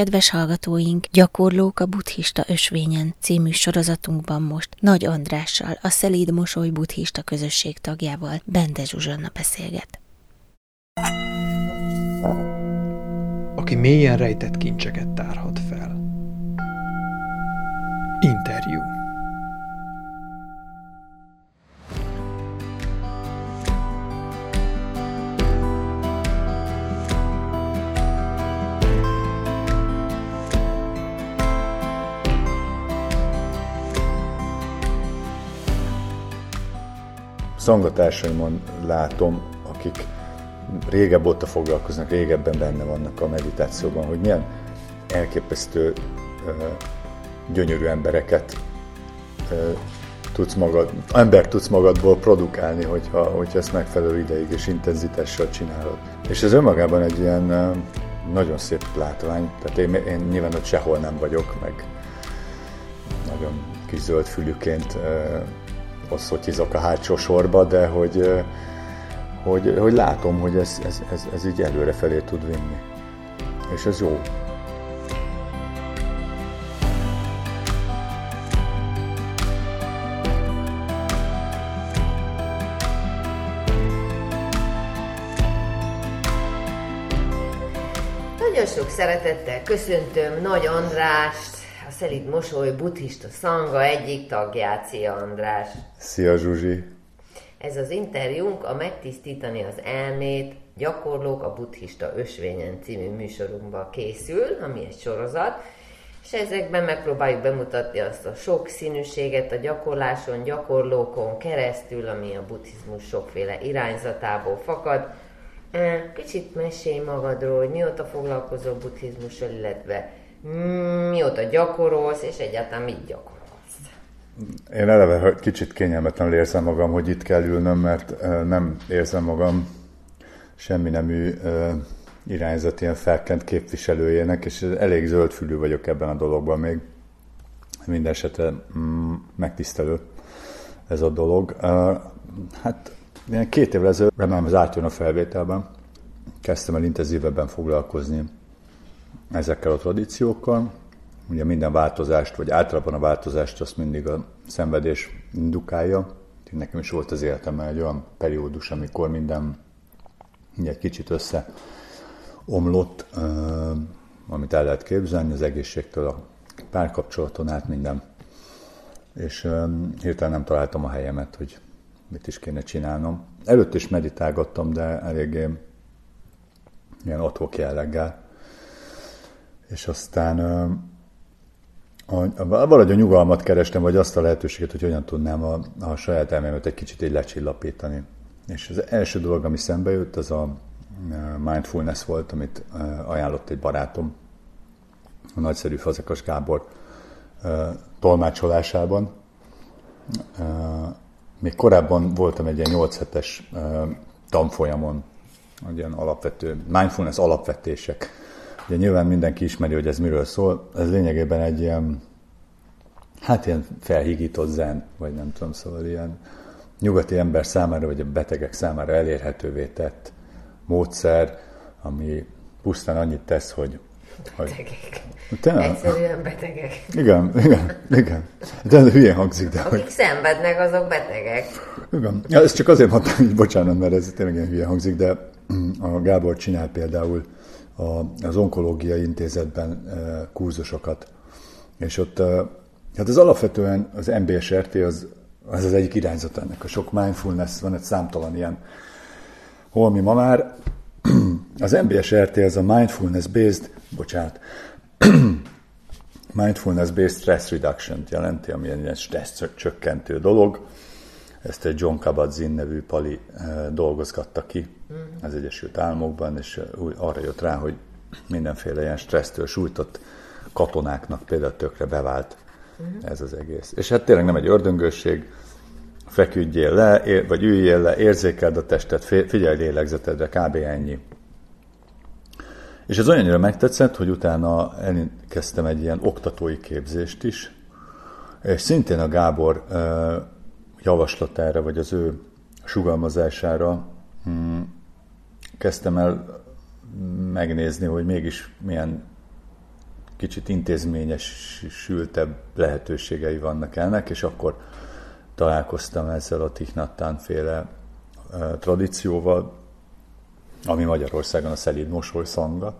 kedves hallgatóink, Gyakorlók a buddhista ösvényen című sorozatunkban most Nagy Andrással, a Szelíd Mosoly buddhista közösség tagjával, Bende Zsuzsanna beszélget. Aki mélyen rejtett kincseket tárhat fel. Interjú szangatársaimon látom, akik régebb óta foglalkoznak, régebben benne vannak a meditációban, hogy milyen elképesztő, gyönyörű embereket tudsz magad, ember tudsz magadból produkálni, hogyha, hogyha ezt megfelelő ideig és intenzitással csinálod. És ez önmagában egy ilyen nagyon szép látvány, tehát én, én nyilván ott sehol nem vagyok, meg nagyon kis zöld fülüként hosszotizok a hátsó sorba, de hogy, hogy, hogy látom, hogy ez, ez, ez, ez így előre felé tud vinni. És ez jó. Nagyon sok szeretettel köszöntöm Nagy Andrást, Szelid Mosoly buddhista szanga egyik tagját. Szia András! Szia Zsuzsi! Ez az interjúnk a Megtisztítani az elmét gyakorlók a buddhista ösvényen című műsorunkba készül, ami egy sorozat, és ezekben megpróbáljuk bemutatni azt a sok színűséget a gyakorláson, gyakorlókon keresztül, ami a buddhizmus sokféle irányzatából fakad. Kicsit mesélj magadról, hogy mióta foglalkozol buddhizmussal, illetve mióta gyakorolsz, és egyáltalán mit gyakorolsz? Én eleve kicsit kényelmetlenül érzem magam, hogy itt kell ülnöm, mert nem érzem magam semmi nemű irányzat ilyen felkent képviselőjének, és elég zöldfülű vagyok ebben a dologban még. Minden esetre mm, megtisztelő ez a dolog. Hát két évvel ezelőtt, remélem az átjön a felvételben, kezdtem el intenzívebben foglalkozni ezekkel a tradíciókkal. Ugye minden változást, vagy általában a változást azt mindig a szenvedés indukálja. Nekem is volt az életemben egy olyan periódus, amikor minden egy kicsit össze omlott, amit el lehet képzelni, az egészségtől a párkapcsolaton át minden. És hirtelen nem találtam a helyemet, hogy mit is kéne csinálnom. Előtt is meditálgattam, de eléggé ilyen adhok jelleggel és aztán a, a, valahogy a nyugalmat kerestem, vagy azt a lehetőséget, hogy hogyan tudnám a, a saját elmémet egy kicsit így lecsillapítani. És az első dolog, ami szembe jött, az a mindfulness volt, amit ajánlott egy barátom, a nagyszerű Fazekas Gábor tolmácsolásában. Még korábban voltam egy ilyen 8 hetes tanfolyamon, egy ilyen alapvető, mindfulness alapvetések Ugye nyilván mindenki ismeri, hogy ez miről szól. Ez lényegében egy ilyen, hát ilyen felhígított zen, vagy nem tudom, szóval ilyen nyugati ember számára, vagy a betegek számára elérhetővé tett módszer, ami pusztán annyit tesz, hogy Betegek. Te, Egyszerűen betegek. Igen, igen, igen. De ez hülyén hangzik, de Akik hogy... szenvednek, azok betegek. Igen. Ja, ezt csak azért mondtam, hogy bocsánat, mert ez tényleg ilyen hülye hangzik, de a Gábor csinál például az onkológiai intézetben kurzusokat. És ott, hát az alapvetően az MBSRT az, az az egyik irányzat ennek. A sok mindfulness, van egy számtalan ilyen holmi ma már. Az MBSRT az a mindfulness-based, bocsánat, mindfulness-based stress reduction jelenti, ami egy ilyen stressz csökkentő dolog. Ezt egy John Kabat-Zinn nevű pali dolgozgatta ki az Egyesült Államokban, és arra jött rá, hogy mindenféle ilyen stressztől sújtott katonáknak például tökre bevált ez az egész. És hát tényleg nem egy ördöngőség, feküdjél le, vagy üljél le, érzékeld a testet, figyelj lélegzetedre, kb. ennyi. És ez olyannyira megtetszett, hogy utána elkezdtem egy ilyen oktatói képzést is, és szintén a Gábor javaslatára, vagy az ő sugalmazására hmm, kezdtem el megnézni, hogy mégis milyen kicsit intézményesültebb lehetőségei vannak ennek, és akkor találkoztam ezzel a Tichnatán féle tradícióval, ami Magyarországon a szelíd mosoly szanga.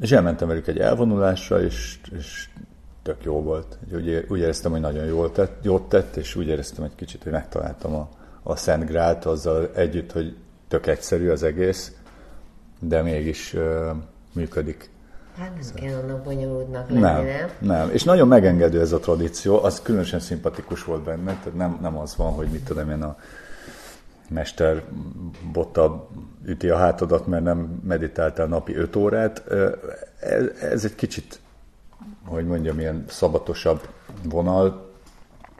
És elmentem velük egy elvonulásra, és, és tök jó volt. Úgy, úgy éreztem, hogy nagyon jól tett, jót tett, és úgy éreztem egy kicsit, hogy megtaláltam a, a Szent Grált azzal együtt, hogy tök egyszerű az egész, de mégis uh, működik. Hát nem szóval. kell annak bonyolultnak lenni, nem, nem? Nem, és nagyon megengedő ez a tradíció, az különösen szimpatikus volt benne, tehát nem, nem az van, hogy mit tudom én a mester botta üti a hátadat, mert nem meditáltál napi öt órát. Ez, ez egy kicsit, hogy mondjam, ilyen szabatosabb vonal.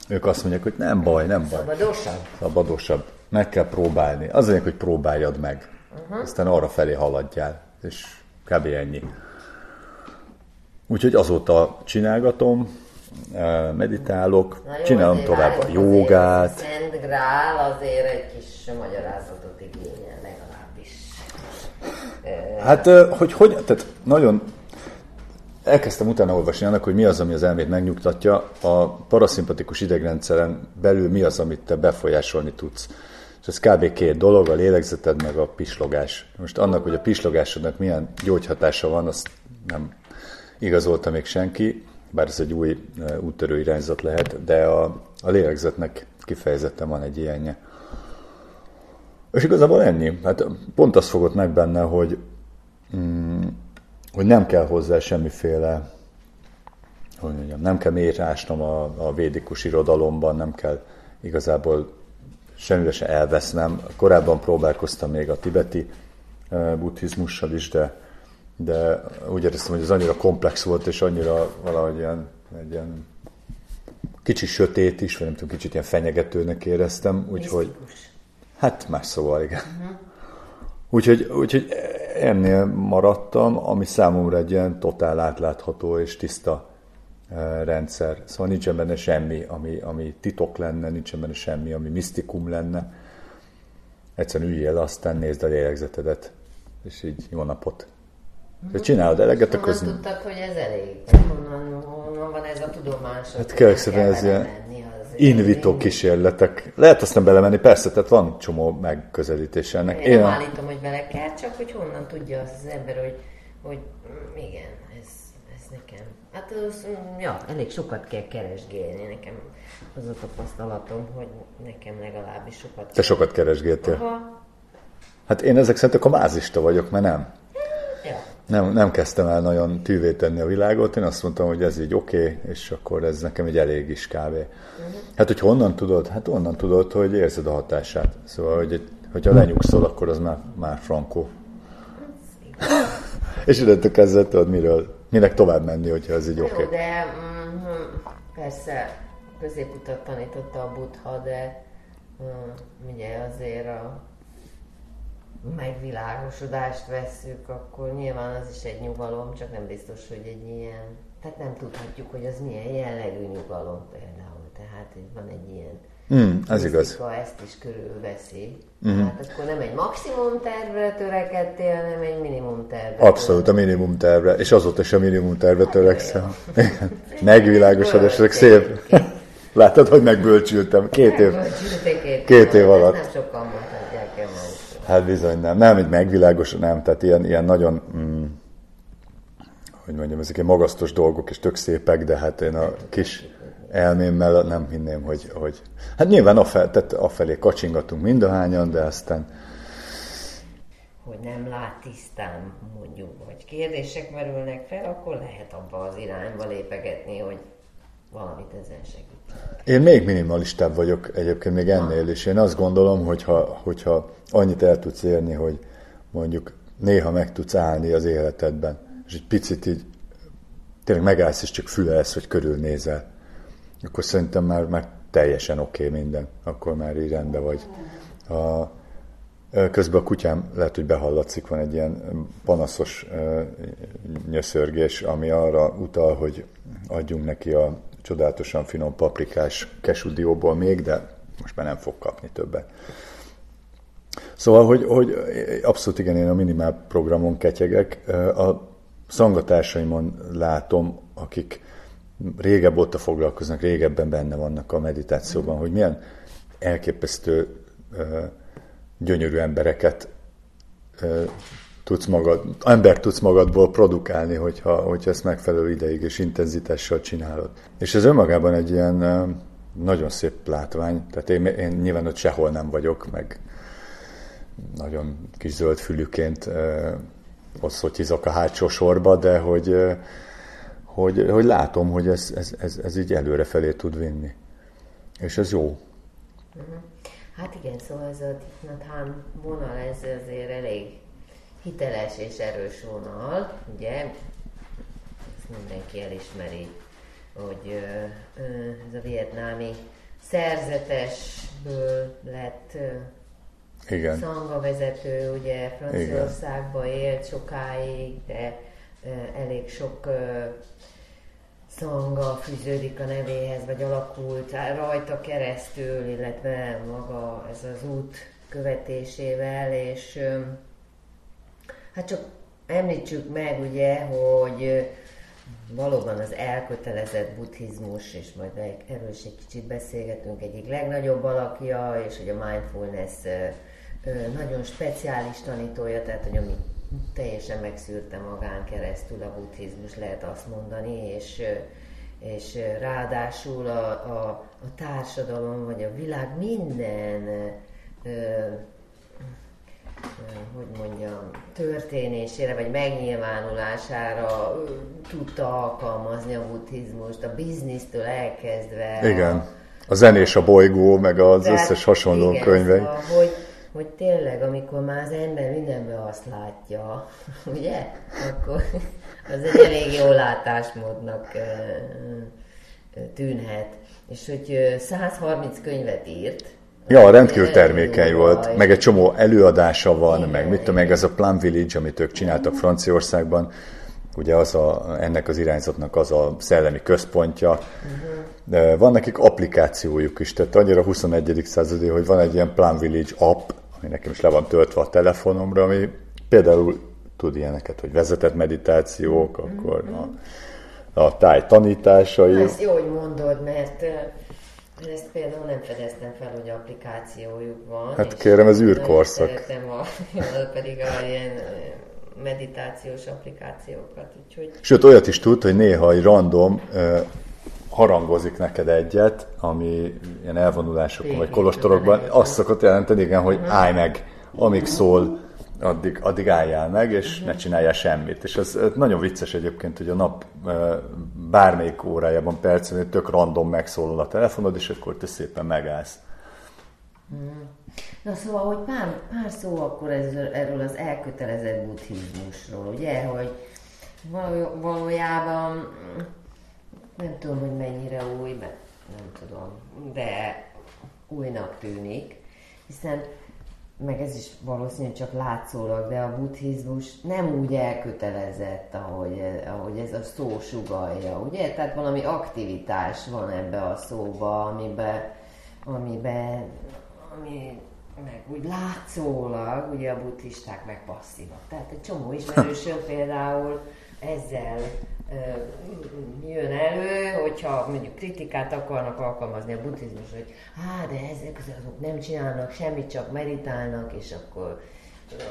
Ők azt mondják, hogy nem baj, nem baj. Szabadosabb? Szabadosabb. Meg kell próbálni. Az mondják, hogy próbáljad meg. Uh-huh. Aztán arra felé haladjál. És kb. ennyi. Úgyhogy azóta csinálgatom, meditálok, Na jó, csinálom tovább a jogát. A Szent Grál azért egy kis magyarázatot igényel legalábbis. Hát, hogy hogy, tehát nagyon elkezdtem utána olvasni annak, hogy mi az, ami az elmét megnyugtatja, a paraszimpatikus idegrendszeren belül mi az, amit te befolyásolni tudsz. És ez kb. két dolog, a lélegzeted meg a pislogás. Most annak, hogy a pislogásodnak milyen gyógyhatása van, azt nem igazolta még senki, bár ez egy új úttörő irányzat lehet, de a, a lélegzetnek kifejezetten van egy ilyenje. És igazából ennyi. Hát pont azt fogott meg benne, hogy, mm, hogy nem kell hozzá semmiféle, hogy mondjam, nem kell mélyre ásnom a, a védikus irodalomban, nem kell igazából semmire se elvesznem. Korábban próbálkoztam még a tibeti buddhizmussal is, de de úgy éreztem, hogy ez annyira komplex volt, és annyira valahogy ilyen, egy ilyen kicsi sötét is, vagy nem tudom, kicsit ilyen fenyegetőnek éreztem, úgyhogy... Hát más szóval, igen. Uh-huh. Úgyhogy, úgyhogy ennél maradtam, ami számomra egy ilyen totál átlátható és tiszta eh, rendszer. Szóval nincsen benne semmi, ami, ami titok lenne, nincsen benne semmi, ami misztikum lenne. Egyszerűen üljél, aztán nézd a lélegzetedet, és így jó napot. Ha csinálod eleget, akkor... Honnan tudtad, hogy ez elég? Honnan, honnan van ez a tudomás? Hát kérlek szépen ez ilyen in vitro kísérletek. Lehet aztán belemenni, persze, tehát van csomó megközelítés ennek. Én, Én nem állítom, hogy bele kell, csak hogy honnan tudja az, az ember, hogy, hogy mm, igen, ez, ez nekem. Hát az, mm, ja, elég sokat kell keresgélni. Nekem az a tapasztalatom, hogy nekem legalábbis sokat Te sokat keresgéltél? Aha. Hát én ezek szerint a mázista vagyok, mert nem. Nem, nem kezdtem el nagyon tűvé tenni a világot, én azt mondtam, hogy ez így oké, okay, és akkor ez nekem egy elég is kávé. Hát, hogy honnan tudod? Hát onnan tudod, hogy érzed a hatását. Szóval, hogy, hogyha lenyugszol, akkor az már, már frankó. és ide kezdve tudod, miről, minek tovább menni, hogyha ez így oké. Okay. de mm, persze középutat tanította a buddha, de mm, ugye azért a megvilágosodást vesszük, akkor nyilván az is egy nyugalom, csak nem biztos, hogy egy ilyen, tehát nem tudhatjuk, hogy az milyen jellegű nyugalom például. Tehát van egy ilyen Mm, ez igaz. ezt is körülveszi. Mm. Hát akkor nem egy maximum tervre törekedtél, hanem egy minimum tervre. Abszolút a minimum tervre, és azóta is a minimum tervre hát törekszem. Megvilágosodás, ezek szép. Látod, hogy megbölcsültem két év, két, év alatt. Nem sokan Hát bizony nem. Nem, egy megvilágos, nem. Tehát ilyen, ilyen nagyon, mm, hogy mondjam, ezek ilyen magasztos dolgok és tök szépek, de hát én a kis elmémmel nem hinném, hogy, hogy hát nyilván afel, tehát afelé kacsingatunk mindahányan, de aztán hogy nem lát tisztán, mondjuk, vagy kérdések merülnek fel, akkor lehet abba az irányba lépegetni, hogy valamit ezen segít. Én még minimalistább vagyok egyébként még ennél, és én azt gondolom, hogyha, hogyha annyit el tudsz érni, hogy mondjuk néha meg tudsz állni az életedben, és egy picit így tényleg megállsz, és csak fülelsz, vagy körülnézel, akkor szerintem már, már teljesen oké okay minden, akkor már így rendben vagy. A, közben a kutyám lehet, hogy behallatszik, van egy ilyen panaszos nyöszörgés, ami arra utal, hogy adjunk neki a csodálatosan finom paprikás kesudióból még, de most már nem fog kapni többet. Szóval, hogy, hogy abszolút igen, én a minimál programon ketyegek. A szangatársaimon látom, akik régebb óta foglalkoznak, régebben benne vannak a meditációban, hogy milyen elképesztő gyönyörű embereket tudsz magad, ember tudsz magadból produkálni, hogyha, hogyha ezt megfelelő ideig és intenzitással csinálod. És ez önmagában egy ilyen nagyon szép látvány, tehát én, én nyilván ott sehol nem vagyok, meg nagyon kis zöld fülüként oszotizok a hátsó sorba, de hogy, hogy, hogy látom, hogy ez, ez, ez, ez így előrefelé tud vinni. És ez jó. Hát igen, szóval ez a Tiknathan vonal, ez azért elég hiteles és erős vonal, ugye, ezt mindenki elismeri, hogy ez a vietnámi szerzetesből lett igen. Szanga vezető, ugye Franciaországban élt sokáig, de elég sok szanga fűződik a nevéhez, vagy alakult rajta keresztül, illetve maga ez az út követésével, és hát csak említsük meg ugye, hogy valóban az elkötelezett buddhizmus, és majd erről is egy kicsit beszélgetünk, egyik legnagyobb alakja, és hogy a mindfulness nagyon speciális tanítója, tehát hogy ami teljesen megszűrte magán keresztül a buddhizmus, lehet azt mondani, és, és ráadásul a, a, a társadalom, vagy a világ minden hogy mondjam, történésére, vagy megnyilvánulására tudta alkalmazni a buddhizmust, a biznisztől elkezdve. Igen. A, zenés a bolygó, meg az Tehát, összes hasonló igen, könyvek. Szóval, hogy, hogy tényleg, amikor már az ember mindenben azt látja, ugye, akkor az egy elég jó látásmódnak tűnhet. És hogy 130 könyvet írt, Ja, rendkívül termékeny volt, meg egy csomó előadása van, meg mit tudom, meg ez a Plum Village, amit ők csináltak Franciaországban, ugye az a, ennek az irányzatnak az a szellemi központja. De van nekik applikációjuk is, tehát annyira 21. századi, hogy van egy ilyen Plum Village app, ami nekem is le van töltve a telefonomra, ami például tud ilyeneket, hogy vezetett meditációk, akkor a, a táj tanításai. Ezt jó, hogy mondod, mert ezt például nem fedeztem fel, hogy applikációjuk van. Hát kérem, ez űrkorszak. Szeretem a, pedig a ilyen meditációs applikációkat, úgyhogy... Sőt, olyat is tud, hogy néha egy random uh, harangozik neked egyet, ami ilyen elvonulásokon vagy kolostorokban, azt szokott jelenteni, igen, hogy uh-huh. állj meg, amíg szól, addig, addig álljál meg, és uh-huh. ne csináljál semmit. És ez nagyon vicces egyébként, hogy a nap bármelyik órájában, percén tök random megszólal a telefonod, és akkor te szépen megállsz. Na szóval, hogy pár, pár szó akkor ez, erről az elkötelezett buddhizmusról, ugye, hogy valójában nem tudom, hogy mennyire új, mert nem tudom, de újnak tűnik, hiszen meg ez is valószínűleg csak látszólag, de a buddhizmus nem úgy elkötelezett, ahogy, ahogy ez a szó sugalja, ugye? Tehát valami aktivitás van ebbe a szóba, amiben, amiben ami meg úgy látszólag, ugye a buddhisták meg passzívak. Tehát egy csomó ismerősöm például ezzel jön elő, hogyha mondjuk kritikát akarnak alkalmazni a buddhizmus, hogy hát de ezek azok nem csinálnak semmit, csak meditálnak, és akkor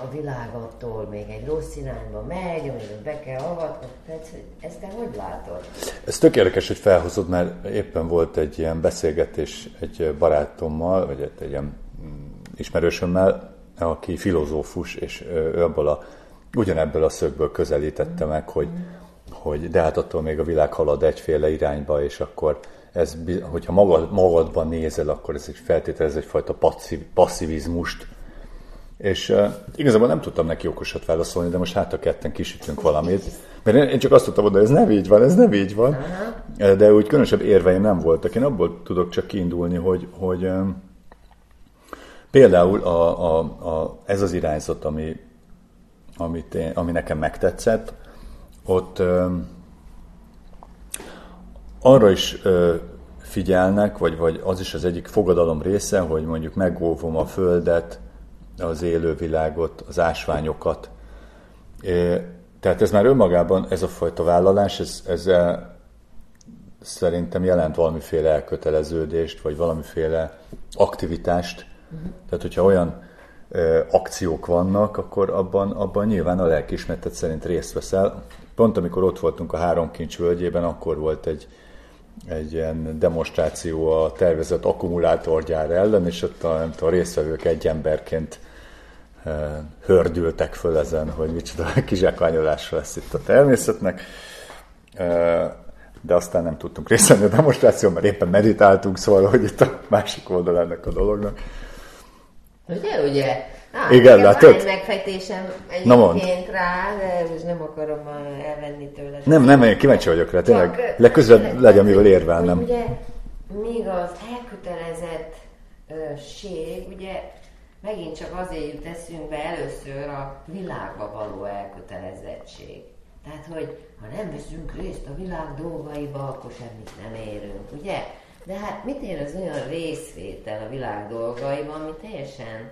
a világ attól még egy rossz irányba megy, amiben be kell avatkozni. Ezt te hogy látod? Ez tök érdekes, hogy felhozod, mert éppen volt egy ilyen beszélgetés egy barátommal, vagy egy ilyen mm, ismerősömmel, aki filozófus, és ő abból a, ugyanebből a szögből közelítette meg, hogy hogy de hát attól még a világ halad egyféle irányba, és akkor ez, hogyha magad, magadban nézel, akkor ez egy feltételez egyfajta passzív, passzivizmust. És uh, igazából nem tudtam neki okosat válaszolni, de most hát a ketten kisütünk valamit. Mert én, én csak azt tudtam mondani, ez nem így van, ez nem így van. De úgy különösebb érveim nem voltak. Én abból tudok csak kiindulni, hogy, hogy um, például a, a, a, ez az irányzat, ami, amit én, ami nekem megtetszett, ott arra is figyelnek, vagy, vagy az is az egyik fogadalom része, hogy mondjuk megóvom a földet, az élővilágot, az ásványokat. tehát ez már önmagában, ez a fajta vállalás, ez, ez szerintem jelent valamiféle elköteleződést, vagy valamiféle aktivitást. Tehát, hogyha olyan ö, akciók vannak, akkor abban, abban nyilván a lelkismeretet szerint részt veszel. Pont amikor ott voltunk a Három Kincs völgyében, akkor volt egy, egy ilyen demonstráció a tervezett akkumulátorgyár ellen, és ott a, nem tudom, a résztvevők egy emberként e, hördültek föl ezen, hogy micsoda kizsákmányolásra lesz itt a természetnek. E, de aztán nem tudtunk részt venni a demonstráción, mert éppen meditáltunk, szóval, hogy itt a másik oldal ennek a dolognak. Ugye, ugye? Á, Igen, látod? Van egy megfejtésem egyébként rá, de most nem akarom elvenni tőled. Nem, nem, én kíváncsi vagyok rá, tényleg legközelebb legyen mivel érvelnem. Ugye, míg az elkötelezettség, ugye megint csak azért jut eszünkbe először a világba való elkötelezettség. Tehát, hogy ha nem veszünk részt a világ dolgaiba, akkor semmit nem érünk, ugye? De hát mit ér az olyan részvétel a világ dolgaiban, ami teljesen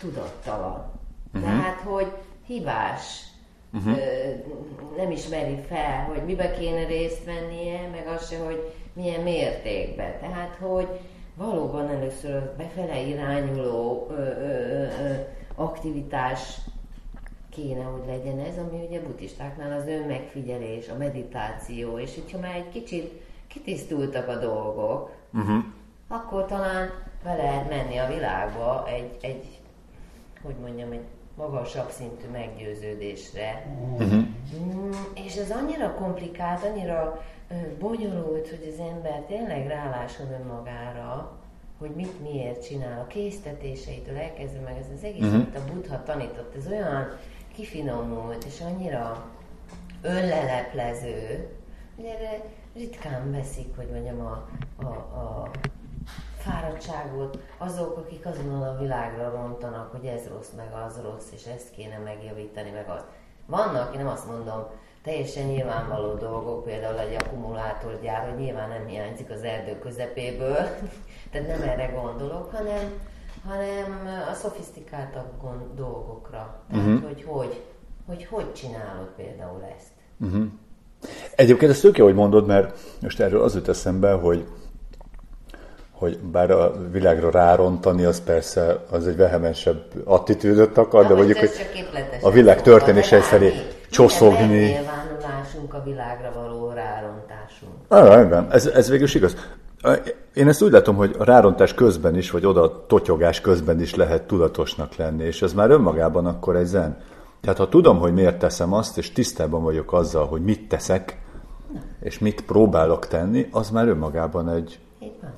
tudattalan. Uh-huh. Tehát, hogy hibás, uh-huh. ö, nem ismeri fel, hogy mibe kéne részt vennie, meg az se, hogy milyen mértékben. Tehát, hogy valóban először a befele irányuló ö, ö, ö, aktivitás kéne, hogy legyen ez, ami ugye buddhistáknál az önmegfigyelés, a meditáció, és hogyha már egy kicsit kitisztultak a dolgok, uh-huh. akkor talán be lehet menni a világba egy, egy, hogy mondjam, egy magasabb szintű meggyőződésre. Uh-huh. Mm, és ez annyira komplikált, annyira bonyolult, hogy az ember tényleg rálásson önmagára, hogy mit miért csinál, a késztetéseitől elkezdve meg ez az egész, uh-huh. amit a Buddha tanított, ez olyan kifinomult, és annyira önleleplező, hogy erre ritkán veszik, hogy mondjam, a, a, a fáradtságot azok, akik azonnal a világra rontanak, hogy ez rossz, meg az rossz, és ezt kéne megjavítani, meg az. Vannak, én nem azt mondom, teljesen nyilvánvaló dolgok, például egy akkumulátorgyár, hogy nyilván nem hiányzik az erdő közepéből, tehát nem erre gondolok, hanem hanem a szofisztikáltabb gond, dolgokra. Tehát, uh-huh. hogy, hogy hogy hogy csinálod például ezt. Uh-huh. Egyébként ezt tök jó, hogy mondod, mert most erről az jut eszembe, hogy hogy bár a világra rárontani, az persze az egy vehemensebb attitűdöt akar, de mondjuk, hogy a világ történése felé csoszogni. Nyilvánulásunk a világra való rárontásunk. Ah, igen, ez, ez végül is igaz. Én ezt úgy látom, hogy a rárontás közben is, vagy oda totyogás közben is lehet tudatosnak lenni, és ez már önmagában akkor egy zen. Tehát ha tudom, hogy miért teszem azt, és tisztában vagyok azzal, hogy mit teszek, és mit próbálok tenni, az már önmagában egy,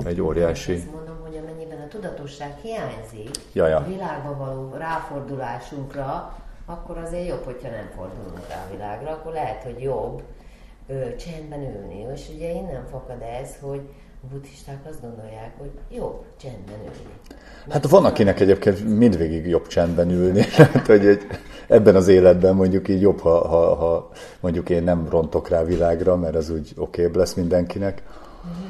egy óriási... Azt mondom, hogy amennyiben a tudatosság hiányzik Jaja. a világba való ráfordulásunkra, akkor azért jobb, hogyha nem fordulunk rá a világra, akkor lehet, hogy jobb ö, csendben ülni. És ugye innen fakad ez, hogy a buddhisták azt gondolják, hogy jobb csendben ülni. Hát van, akinek egyébként mindvégig jobb csendben ülni, hát, hogy egy, ebben az életben mondjuk így jobb, ha, ha, ha mondjuk én nem rontok rá világra, mert az úgy okébb lesz mindenkinek.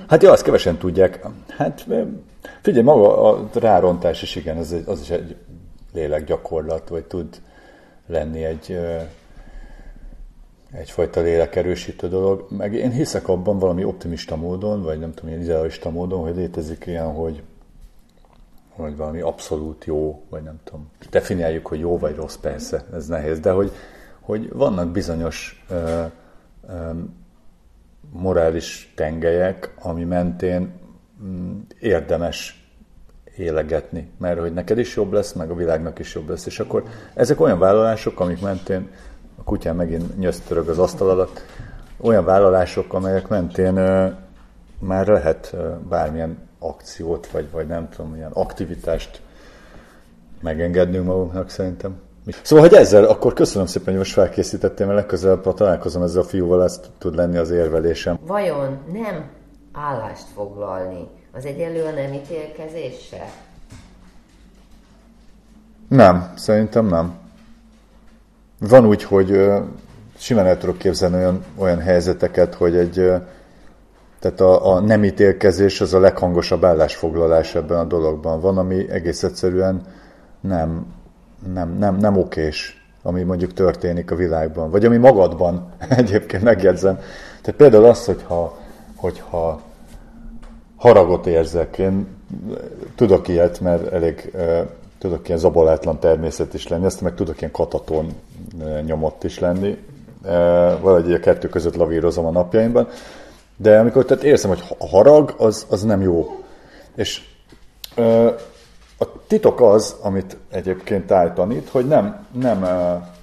Hát ja, azt kevesen tudják. Hát figyelj, maga a rárontás is igen, az, az is egy lélekgyakorlat, vagy tud lenni egy egyfajta lélekerősítő dolog. Meg én hiszek abban valami optimista módon, vagy nem tudom, ilyen idealista módon, hogy létezik ilyen, hogy vagy valami abszolút jó, vagy nem tudom. Definiáljuk, hogy jó vagy rossz, persze, ez nehéz, de hogy, hogy vannak bizonyos ö, ö, morális tengelyek, ami mentén mm, érdemes élegetni, mert hogy neked is jobb lesz, meg a világnak is jobb lesz, és akkor ezek olyan vállalások, amik mentén a kutyán megint nyöztörög az asztal alatt, olyan vállalások, amelyek mentén ö, már lehet ö, bármilyen akciót, vagy, vagy nem tudom, ilyen aktivitást megengednünk magunknak szerintem. Szóval, hogy ezzel, akkor köszönöm szépen, hogy most felkészítettél, mert legközelebb, ha találkozom ezzel a fiúval, ezt tud lenni az érvelésem. Vajon nem állást foglalni, az egyelő a nem ítélkezéssel? Nem, szerintem nem. Van úgy, hogy simán el tudok képzelni olyan, olyan helyzeteket, hogy egy tehát a, a nem ítélkezés az a leghangosabb állásfoglalás ebben a dologban. Van, ami egész egyszerűen nem, nem, nem, nem okés. ami mondjuk történik a világban, vagy ami magadban egyébként megjegyzem. Tehát például az, hogyha, hogyha haragot érzek, én tudok ilyet, mert elég tudok ilyen zabolátlan természet is lenni, aztán meg tudok ilyen kataton nyomott is lenni. Valahogy a kettő között lavírozom a napjaimban. De amikor tehát érzem, hogy a harag, az, az nem jó. És a titok az, amit egyébként táj tanít, hogy nem, nem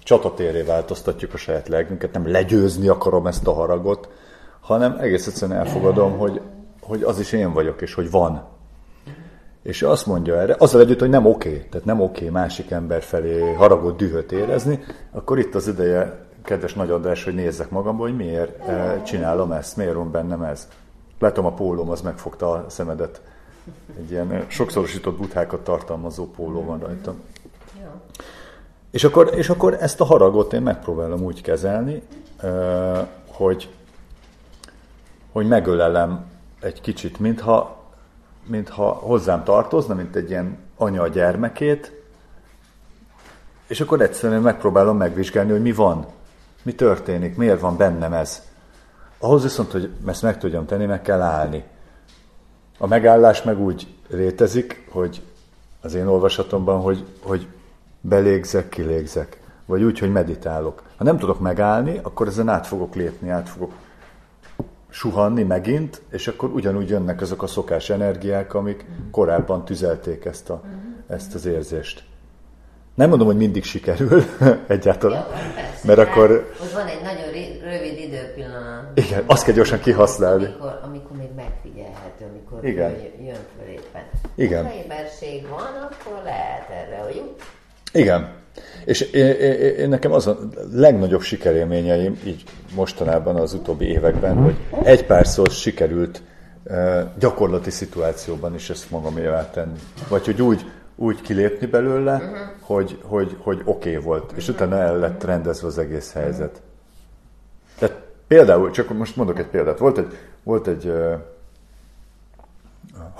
csatatéré változtatjuk a saját lelkünket, nem legyőzni akarom ezt a haragot, hanem egész egyszerűen elfogadom, hogy, hogy az is én vagyok, és hogy van. És azt mondja erre, azzal együtt, hogy nem oké, okay, tehát nem oké okay másik ember felé haragot, dühöt érezni, akkor itt az ideje, kedves Nagy András, hogy nézzek magamból, hogy miért csinálom ezt, miért van bennem ez. Látom a pólóm, az megfogta a szemedet. Egy ilyen sokszorosított buthákat tartalmazó póló van rajta. És akkor, és akkor ezt a haragot én megpróbálom úgy kezelni, hogy, hogy megölelem egy kicsit, mintha, mintha hozzám tartozna, mint egy ilyen anya a gyermekét, és akkor egyszerűen megpróbálom megvizsgálni, hogy mi van, mi történik, miért van bennem ez. Ahhoz viszont, hogy ezt meg tudjam tenni, meg kell állni. A megállás meg úgy rétezik, hogy az én olvasatomban, hogy, hogy belégzek, kilégzek. Vagy úgy, hogy meditálok. Ha nem tudok megállni, akkor ezen át fogok lépni, át fogok suhanni megint, és akkor ugyanúgy jönnek azok a szokás energiák, amik korábban tüzelték ezt, a, ezt az érzést. Nem mondom, hogy mindig sikerül egyáltalán, Ja, persze, mert akkor... Ott van egy nagyon rövid időpillanat. Igen, azt kell gyorsan kihasználni. Amikor, amikor amikor Igen. Jön, föl éppen. Igen. Ha éberség van, akkor lehet erre, úgy Igen. És én, én, én, nekem az a legnagyobb sikerélményeim, így mostanában az utóbbi években, hogy egy párszor sikerült eh, gyakorlati szituációban is ezt magamévá tenni. Vagy hogy úgy, úgy kilépni belőle, uh-huh. hogy, hogy, hogy oké okay volt, és utána el lett rendezve az egész helyzet. Tehát például, csak most mondok egy példát, volt egy, volt egy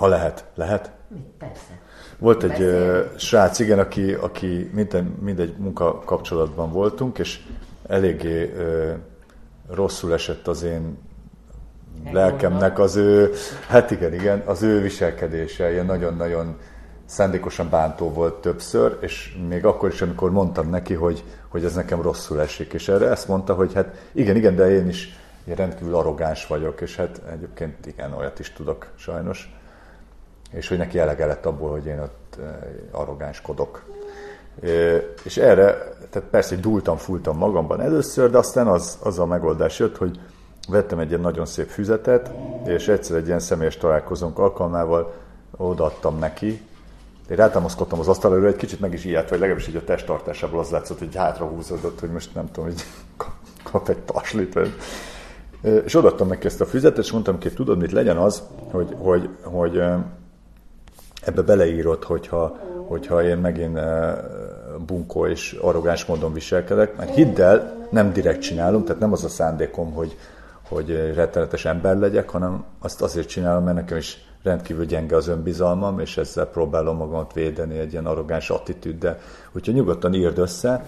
ha lehet, lehet? persze. Volt egy Beszélni. srác, igen, aki, aki minden, mindegy munka kapcsolatban voltunk, és eléggé ö, rosszul esett az én lelkemnek az ő, hát igen, igen, az ő viselkedése, ilyen nagyon-nagyon szándékosan bántó volt többször, és még akkor is, amikor mondtam neki, hogy, hogy ez nekem rosszul esik, és erre ezt mondta, hogy hát igen, igen, de én is én rendkívül arrogáns vagyok, és hát egyébként igen, olyat is tudok sajnos és hogy neki elege lett abból, hogy én ott eh, arrogánskodok. És erre, tehát persze, hogy dúltam, fultam magamban először, de aztán az, az a megoldás jött, hogy vettem egy ilyen nagyon szép füzetet, és egyszer egy ilyen személyes találkozónk alkalmával odaadtam neki, én rátámaszkodtam az asztalra, egy kicsit meg is ilyet, vagy legalábbis így a testtartásából az látszott, hogy hátra húzódott, hogy most nem tudom, hogy kap, egy taslit. És odaadtam neki ezt a füzetet, és mondtam ki, tudod, mit legyen az, hogy, hogy, hogy ebbe beleírod, hogyha, hogyha én megint ö, bunkó és arrogáns módon viselkedek, mert hidd el, nem direkt csinálom, tehát nem az a szándékom, hogy, hogy rettenetes ember legyek, hanem azt azért csinálom, mert nekem is rendkívül gyenge az önbizalmam, és ezzel próbálom magamat védeni egy ilyen arrogáns attitűddel. Úgyhogy nyugodtan írd össze,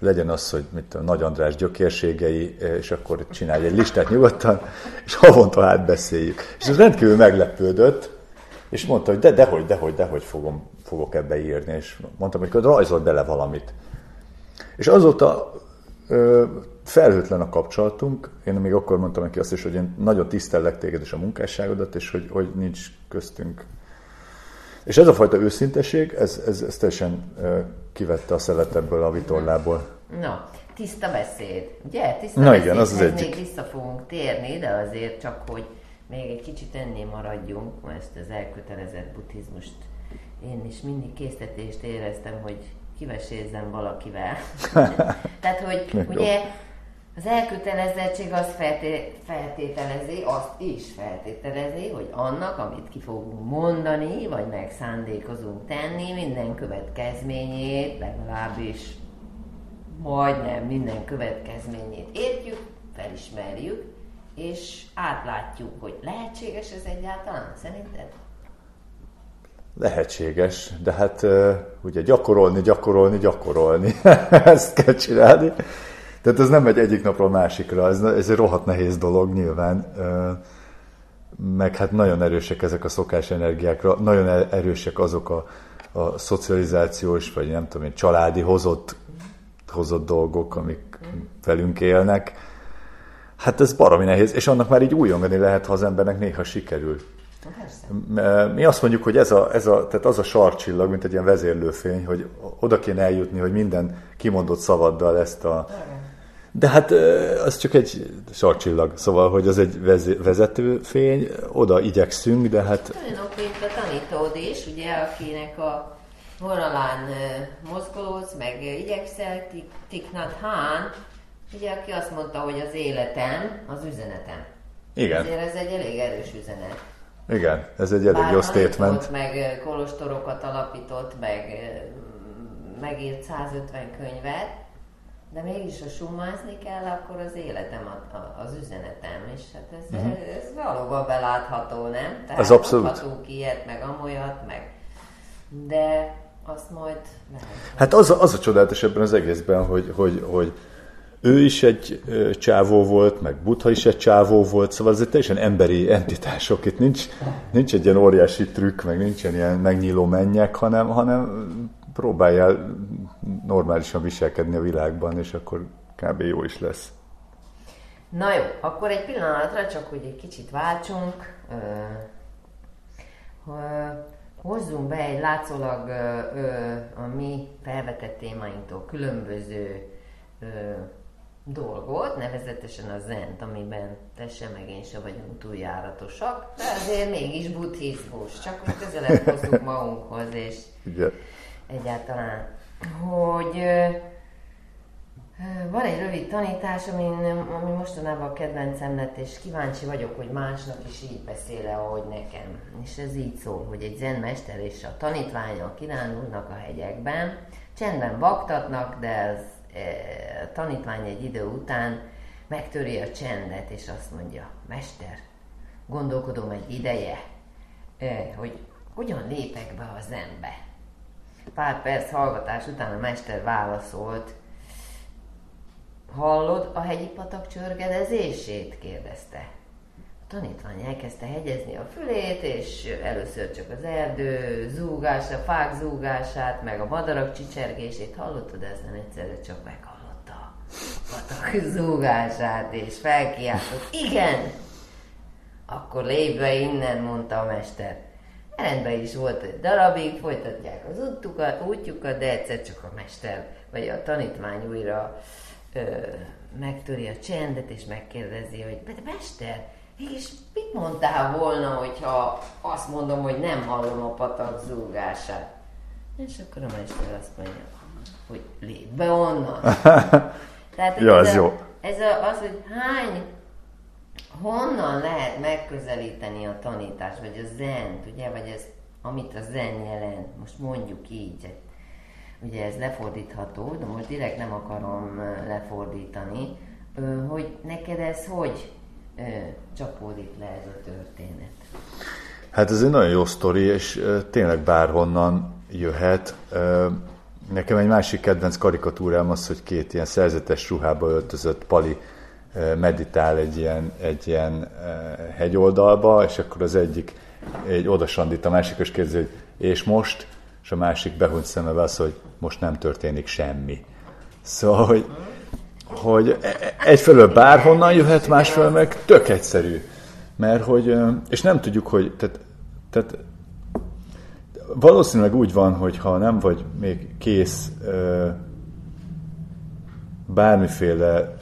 legyen az, hogy mit tudom, Nagy András gyökérségei, és akkor csinálj egy listát nyugodtan, és havonta átbeszéljük. És ez rendkívül meglepődött, és mondta, hogy de, dehogy, dehogy, dehogy fogom, fogok ebbe írni, és mondtam, hogy akkor rajzolj bele valamit. És azóta ö, felhőtlen a kapcsolatunk. Én még akkor mondtam neki azt is, hogy én nagyon tisztellek téged és a munkásságodat, és hogy, hogy nincs köztünk. És ez a fajta őszinteség, ez, ez, ez teljesen ö, kivette a szelet ebből a vitorlából. Na, tiszta beszéd. Ugye? Tiszta Na igen, az az egyik. még vissza fogunk térni, de azért csak, hogy még egy kicsit ennél maradjunk, mert ezt az elkötelezett buddhizmust én is mindig késztetést éreztem, hogy kivesézzem valakivel. Tehát, hogy ugye az elkötelezettség azt felté- feltételezi, azt is feltételezi, hogy annak, amit ki fogunk mondani, vagy meg szándékozunk tenni, minden következményét, legalábbis majdnem minden következményét értjük, felismerjük, és átlátjuk, hogy lehetséges ez egyáltalán, szerinted? Lehetséges, de hát ugye gyakorolni, gyakorolni, gyakorolni. Ezt kell csinálni. Tehát ez nem megy egyik napról másikra, ez, ez egy rohadt nehéz dolog nyilván. Meg hát nagyon erősek ezek a szokás energiákra, nagyon e-, erősek azok a, a szocializációs, vagy nem tudom én, családi hozott, hozott dolgok, amik velünk élnek. Hát ez baromi nehéz, és annak már így újongani lehet, ha az embernek néha sikerül. Mi azt mondjuk, hogy ez, a, ez a, tehát az a sarcsillag, mint egy ilyen vezérlőfény, hogy oda kéne eljutni, hogy minden kimondott szavaddal ezt a... De hát az csak egy sarcsillag, szóval, hogy az egy vezetőfény, oda igyekszünk, de hát... Olyanok, mint a tanítód is, ugye, akinek a vonalán mozgolódsz, meg igyekszel, Tiknat Hán, ugye, aki azt mondta, hogy az életem az üzenetem. Igen. Ezért ez egy elég erős üzenet. Igen, ez egy elég jó statement. meg kolostorokat alapított, meg megírt 150 könyvet, de mégis ha sumázni kell, akkor az életem a, a, az üzenetem, és hát ez, uh-huh. ez valóban belátható, nem? Tehát ez abszolút. Ilyet, meg amolyat, meg... De azt majd lehet. Hát az, az a csodálatos ebben az egészben, hogy, hogy, hogy ő is egy csávó volt, meg Buddha is egy csávó volt, szóval ez teljesen emberi entitások. Itt nincs, nincs egy ilyen óriási trükk, meg nincsen ilyen megnyíló mennyek, hanem, hanem próbáljál normálisan viselkedni a világban, és akkor kb. jó is lesz. Na jó, akkor egy pillanatra csak, hogy egy kicsit váltsunk. Hozzunk be egy látszólag a mi felvetett témáinktól különböző dolgot, nevezetesen a zent, amiben te sem meg én sem vagyunk túl járatosak, de azért mégis buddhizmus, csak hogy közelebb hozzuk magunkhoz, és Igen. egyáltalán, hogy van egy rövid tanítás, ami, ami mostanában a kedvencem lett, és kíváncsi vagyok, hogy másnak is így beszél ahogy nekem. És ez így szól, hogy egy zenmester és a tanítványok kirándulnak a hegyekben, csendben baktatnak, de ez a tanítvány egy idő után megtöri a csendet, és azt mondja, Mester, gondolkodom egy ideje, hogy hogyan lépek be a zenbe. Pár perc hallgatás után a mester válaszolt, Hallod a hegyi patak csörgedezését? kérdezte tanítvány elkezdte hegyezni a fülét, és először csak az erdő zúgása, fák zúgását, meg a madarak csicsergését hallottad, ez nem egyszerre csak meghallotta a patak zúgását, és felkiáltott, igen! Akkor lépve innen, mondta a mester. Rendben is volt egy darabig, folytatják az útjukat, útjukat, de egyszer csak a mester, vagy a tanítvány újra ö, megtöri a csendet, és megkérdezi, hogy de mester, és mit mondtál volna, hogyha azt mondom, hogy nem hallom a patak zúgását? És akkor a mester azt mondja, hogy lép be onnan. Tehát ja, ez, ez, a, jó. ez a, az, hogy hány, honnan lehet megközelíteni a tanítást, vagy a zent, ugye, vagy ez, amit a zen jelent, most mondjuk így, ugye ez lefordítható, de most direkt nem akarom lefordítani, hogy neked ez hogy csapódik le ez a történet. Hát ez egy nagyon jó sztori, és tényleg bárhonnan jöhet. Nekem egy másik kedvenc karikatúrám az, hogy két ilyen szerzetes ruhába öltözött pali meditál egy ilyen, egy ilyen hegyoldalba, és akkor az egyik egy odasandít, a másik is kérdezi, hogy és most, és a másik behunyt szemebe az, hogy most nem történik semmi. Szóval, hogy hogy e- e- egyfelől bárhonnan jöhet, másfelől meg tök egyszerű. Mert hogy, és nem tudjuk, hogy, tehát, tehát valószínűleg úgy van, hogy ha nem vagy még kész bármiféle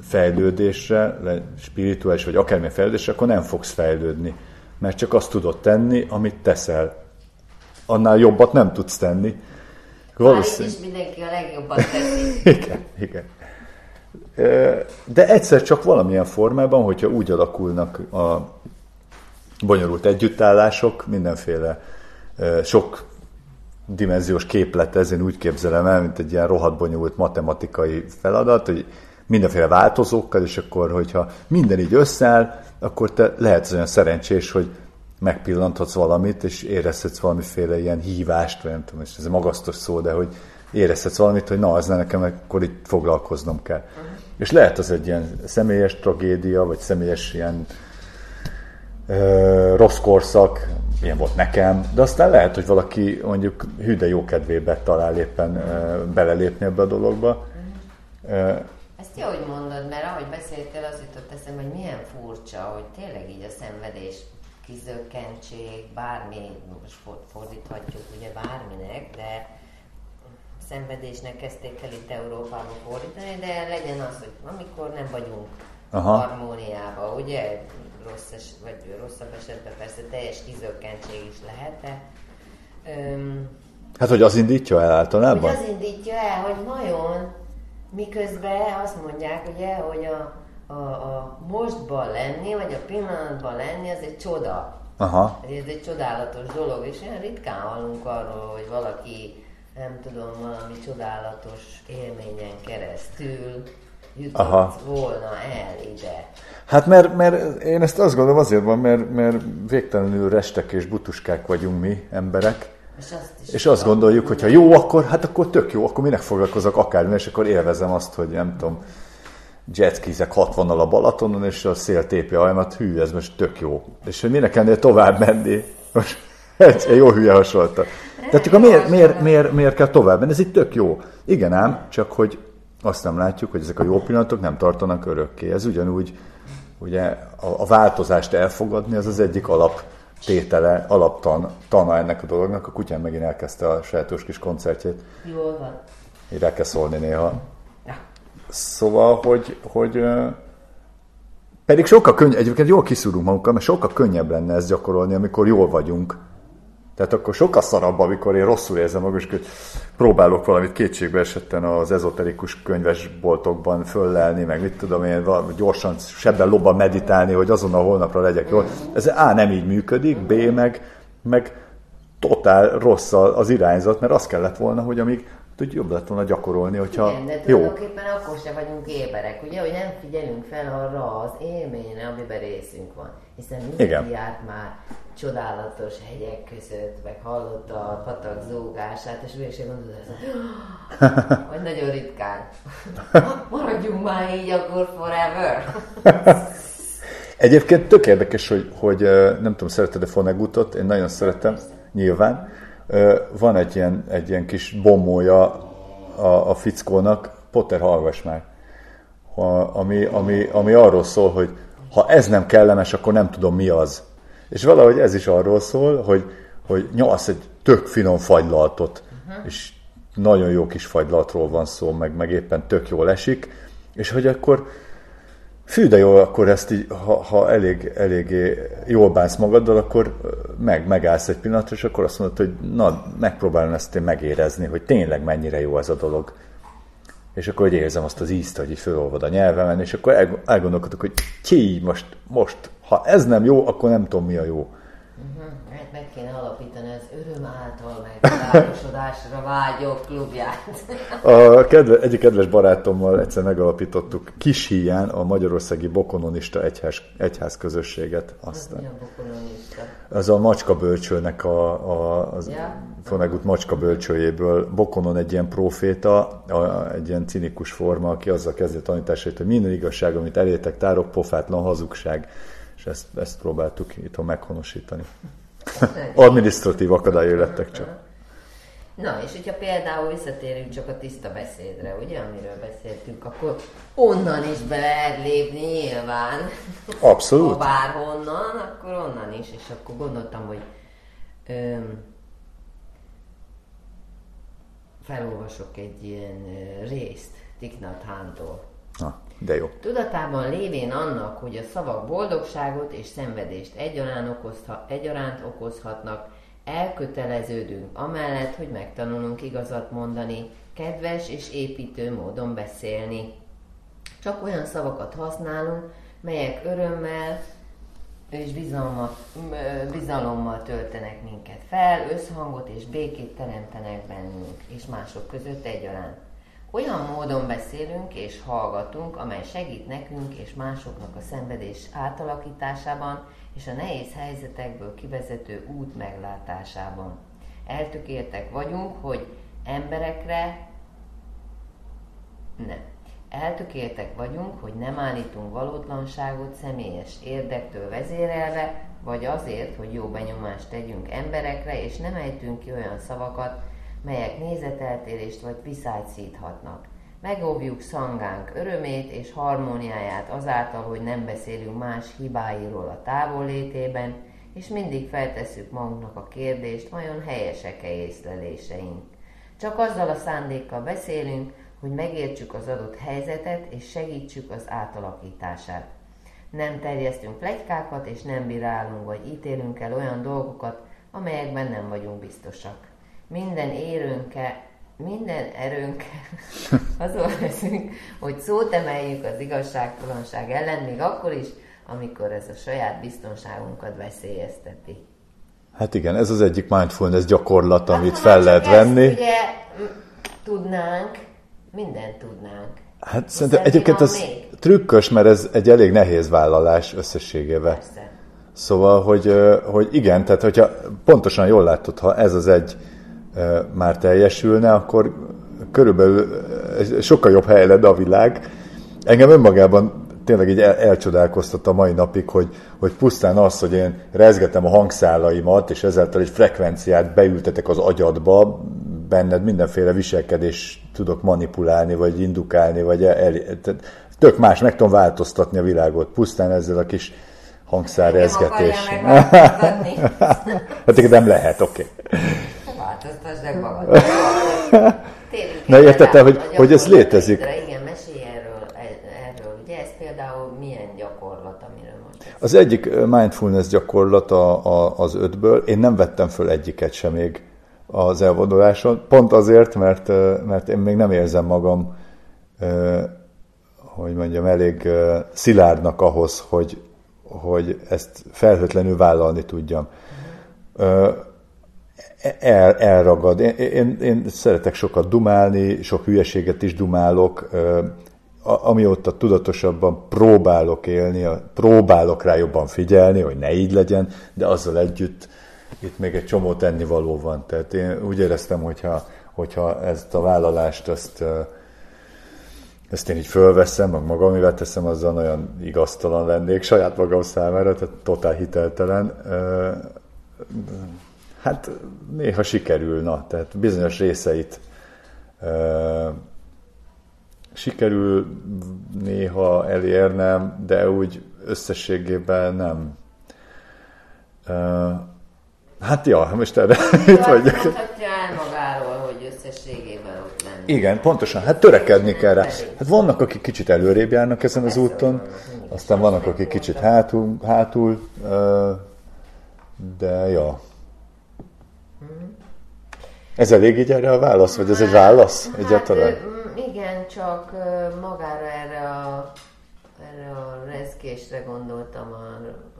fejlődésre, spirituális vagy akármilyen fejlődésre, akkor nem fogsz fejlődni. Mert csak azt tudod tenni, amit teszel. Annál jobbat nem tudsz tenni. Valószínűleg. is mindenki a legjobbat teszi. igen, igen. De egyszer csak valamilyen formában, hogyha úgy alakulnak a bonyolult együttállások, mindenféle sok dimenziós képlet, ez én úgy képzelem el, mint egy ilyen rohadt bonyolult matematikai feladat, hogy mindenféle változókkal, és akkor, hogyha minden így összeáll, akkor te lehetsz olyan szerencsés, hogy megpillanthatsz valamit, és érezhetsz valamiféle ilyen hívást, vagy nem tudom, és ez magasztos szó, de hogy érezhetsz valamit, hogy na, az nekem akkor itt foglalkoznom kell. És lehet az egy ilyen személyes tragédia, vagy személyes ilyen ö, rossz korszak, ilyen volt nekem, de aztán lehet, hogy valaki mondjuk hűde jó kedvébe talál éppen ö, belelépni ebbe a dologba. Ö, ezt jó, hogy mondod, mert ahogy beszéltél, az jutott eszembe, hogy milyen furcsa, hogy tényleg így a szenvedés kizökkentség, bármi, most fordíthatjuk ugye bárminek, de szenvedésnek kezdték el itt Európába fordítani, de legyen az, hogy amikor nem vagyunk Aha. harmóniába, ugye, rossz es, vagy rosszabb esetben persze teljes kizökkentség is lehet, de öm, Hát, hogy az indítja el általában? Hogy az indítja el, hogy vajon miközben azt mondják, ugye, hogy a, a, a mostban lenni, vagy a pillanatban lenni, az egy csoda. Aha. Ez egy csodálatos dolog, és olyan ritkán hallunk arról, hogy valaki, nem tudom, valami csodálatos élményen keresztül jutott Aha. volna el ide. Hát mert, mert én ezt azt gondolom azért van, mert, mert végtelenül restek és butuskák vagyunk mi emberek, és azt, és azt gondoljuk, hogy ha jó, akkor hát akkor tök jó, akkor minek foglalkozok akármi, és akkor élvezem azt, hogy nem tudom, jetskizek 60 a Balatonon, és a szél tépi ajmat, hű, ez most tök jó. És hogy minek ennél tovább menni? Most egy, egy jó hülye hasonlata. Tehát akkor miért, miért, miért, miért kell tovább menni? Ez itt tök jó. Igen ám, csak hogy azt nem látjuk, hogy ezek a jó pillanatok nem tartanak örökké. Ez ugyanúgy, ugye a, a változást elfogadni, az az egyik alap tétele, alaptan, tana ennek a dolognak. A kutyám megint elkezdte a sajátos kis koncertjét. Jól van. Így kell szólni néha. Szóval, hogy, hogy pedig sokkal könnyebb, egyébként jól kiszúrunk magunkkal, mert sokkal könnyebb lenne ezt gyakorolni, amikor jól vagyunk. Tehát akkor sokkal szarabb, amikor én rosszul érzem magam, és próbálok valamit kétségbe esetten az ezoterikus könyvesboltokban föllelni, meg mit tudom én, gyorsan sebben lobban meditálni, hogy azon a holnapra legyek jól. Ez A nem így működik, B meg, meg totál rossz az irányzat, mert az kellett volna, hogy amíg hogy jobb lett volna gyakorolni, hogyha Igen, de tulajdonképpen jó. akkor se vagyunk éberek, ugye, hogy nem figyelünk fel arra az élményre, amiben részünk van. Hiszen mindenki Igen. járt már csodálatos hegyek között, meg hallotta a patak zúgását, és végség mondod, hogy nagyon ritkán. Maradjunk már így akkor forever. Egyébként tök érdekes, hogy, hogy nem tudom, szereted-e Fonegutot? Én nagyon szeretem, nyilván van egy ilyen, egy ilyen kis bombója a, a fickónak, Potter hallgass már, ami, ami, ami arról szól, hogy ha ez nem kellemes, akkor nem tudom mi az. És valahogy ez is arról szól, hogy, hogy nyolc egy tök finom fagylaltot, uh-huh. és nagyon jó kis fagylaltról van szó, meg, meg éppen tök jól esik, és hogy akkor Fű, de jó, akkor ezt így, ha, ha elég, eléggé jól bánsz magaddal, akkor meg, megállsz egy pillanatra, és akkor azt mondod, hogy na, megpróbálom ezt én megérezni, hogy tényleg mennyire jó ez a dolog. És akkor hogy érzem azt az ízt, hogy fölolvad a nyelvemen, és akkor elgondolkodok, hogy ki most, most, ha ez nem jó, akkor nem tudom mi a jó. Kéne alapítani az öröm által megváltozásra vágyok klubját. A kedve, egyik kedves barátommal egyszer megalapítottuk kis híján a Magyarországi Bokononista Egyház, egyház közösséget. Aztán. Mi a bokononista? Az a macska bölcsőnek a, a az ja. Fonegut macska bölcsőjéből. Bokonon egy ilyen proféta, a, egy ilyen cinikus forma, aki azzal kezdi a tanításait, hogy minden igazság, amit elétek, tárok, pofátlan hazugság és ezt, ezt próbáltuk itthon meghonosítani. Administratív akadályok lettek csak. Na, és hogyha például visszatérünk csak a tiszta beszédre, ugye, amiről beszéltünk, akkor onnan is be lehet lépni nyilván. Abszolút. Ha bárhonnan, akkor onnan is, és akkor gondoltam, hogy öm, felolvasok egy ilyen részt Tiknat Hántól. De jó. Tudatában lévén annak, hogy a szavak boldogságot és szenvedést egyaránt, okozha, egyaránt okozhatnak, elköteleződünk amellett, hogy megtanulunk igazat mondani, kedves és építő módon beszélni. Csak olyan szavakat használunk, melyek örömmel és bizalommal, bizalommal töltenek minket fel, összhangot és békét teremtenek bennünk, és mások között egyaránt. Olyan módon beszélünk és hallgatunk, amely segít nekünk és másoknak a szenvedés átalakításában és a nehéz helyzetekből kivezető út meglátásában. Eltökéltek vagyunk, hogy emberekre nem. Eltökéltek vagyunk, hogy nem állítunk valótlanságot személyes érdektől vezérelve, vagy azért, hogy jó benyomást tegyünk emberekre, és nem ejtünk ki olyan szavakat, melyek nézeteltérést vagy viszályt szíthatnak. Megóvjuk szangánk örömét és harmóniáját azáltal, hogy nem beszélünk más hibáiról a távollétében, és mindig feltesszük magunknak a kérdést, vajon helyesek-e észleléseink. Csak azzal a szándékkal beszélünk, hogy megértsük az adott helyzetet és segítsük az átalakítását. Nem terjesztünk plegykákat és nem bírálunk vagy ítélünk el olyan dolgokat, amelyekben nem vagyunk biztosak. Minden érőnkkel, minden erőnkkel azon leszünk, hogy szót emeljük az igazságtalanság ellen, még akkor is, amikor ez a saját biztonságunkat veszélyezteti. Hát igen, ez az egyik mindfulness gyakorlat, amit hát, fel lehet venni. Ezt ugye tudnánk, mindent tudnánk. Hát szerintem egyébként még? trükkös, mert ez egy elég nehéz vállalás összességében. Persze. Szóval, hogy, hogy igen, tehát hogyha pontosan jól látod, ha ez az egy már teljesülne, akkor körülbelül sokkal jobb hely lenne a világ. Engem önmagában tényleg így el, elcsodálkoztat a mai napig, hogy, hogy pusztán az, hogy én rezgetem a hangszálaimat, és ezáltal egy frekvenciát beültetek az agyadba, benned mindenféle viselkedés tudok manipulálni, vagy indukálni, vagy el, tehát tök más, meg tudom változtatni a világot, pusztán ezzel a kis hangszárrezgetés. hát nem lehet, oké. Okay. Változtasd meg magad. Na érted, hogy, hogy ez létezik? Igen, mesélj erről, erről. Ugye ez például milyen gyakorlat, amiről most Az egyik mindfulness gyakorlat a, a, az ötből, én nem vettem föl egyiket sem még az elvonuláson, pont azért, mert, mert én még nem érzem magam, hogy mondjam, elég szilárdnak ahhoz, hogy, hogy ezt felhőtlenül vállalni tudjam. El, elragad. Én, én, én szeretek sokat dumálni, sok hülyeséget is dumálok, amióta tudatosabban próbálok élni, próbálok rá jobban figyelni, hogy ne így legyen, de azzal együtt itt még egy csomó tennivaló van. Tehát én úgy éreztem, hogyha, hogyha ezt a vállalást, ezt, ezt én így fölveszem, meg magamivel teszem, azzal nagyon igaztalan lennék saját magam számára, tehát totál hiteltelen. Hát néha sikerül, na, tehát bizonyos részeit sikerül néha elérnem, de úgy összességében nem. Hát ja, most erre itt vagyok. Mondhatja el magáról, hogy összességében ott lenni. Igen, pontosan. Hát törekedni kell rá. Hát vannak, akik kicsit előrébb járnak ezen az úton, aztán vannak, akik kicsit hátul, hátul de ja. Ez elég így erre a válasz, vagy ez egy válasz hát, egyáltalán? Igen, csak magára erre a, erre a rezgésre gondoltam,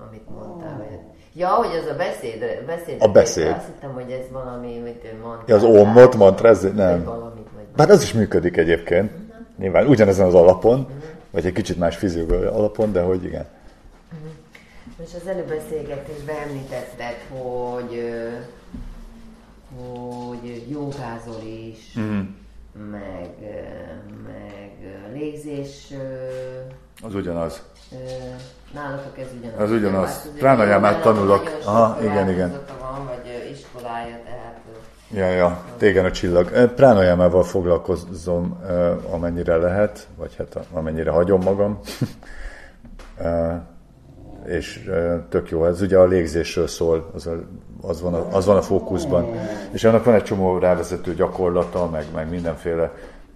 amit mondtál, hogy Ja, hogy az a beszéd, beszéd. A beszéd. Azt hittem, hogy ez valami, amit ő mondta. Ja, az ómot, mantra, nem. Valamit, Bár az is működik egyébként. Uh-huh. Nyilván ugyanezen az alapon, uh-huh. vagy egy kicsit más fizikai alapon, de hogy igen. Uh-huh. Most az előbb beszélgetésben említetted, hogy, hogy jogázol is, uh-huh. meg, meg légzés. Az ugyanaz. Nálatok ez ugyanaz. Az ugyanaz. Pránajámát tanulok. Aha, igen, igen. van, vagy iskolája, tehát... Ja, ja, tégen a csillag. Pránajámával foglalkozom, amennyire lehet, vagy hát amennyire hagyom magam. és tök jó, ez ugye a légzésről szól, az, a, az, van, a, az van a fókuszban. És annak van egy csomó rávezető gyakorlata, meg, meg mindenféle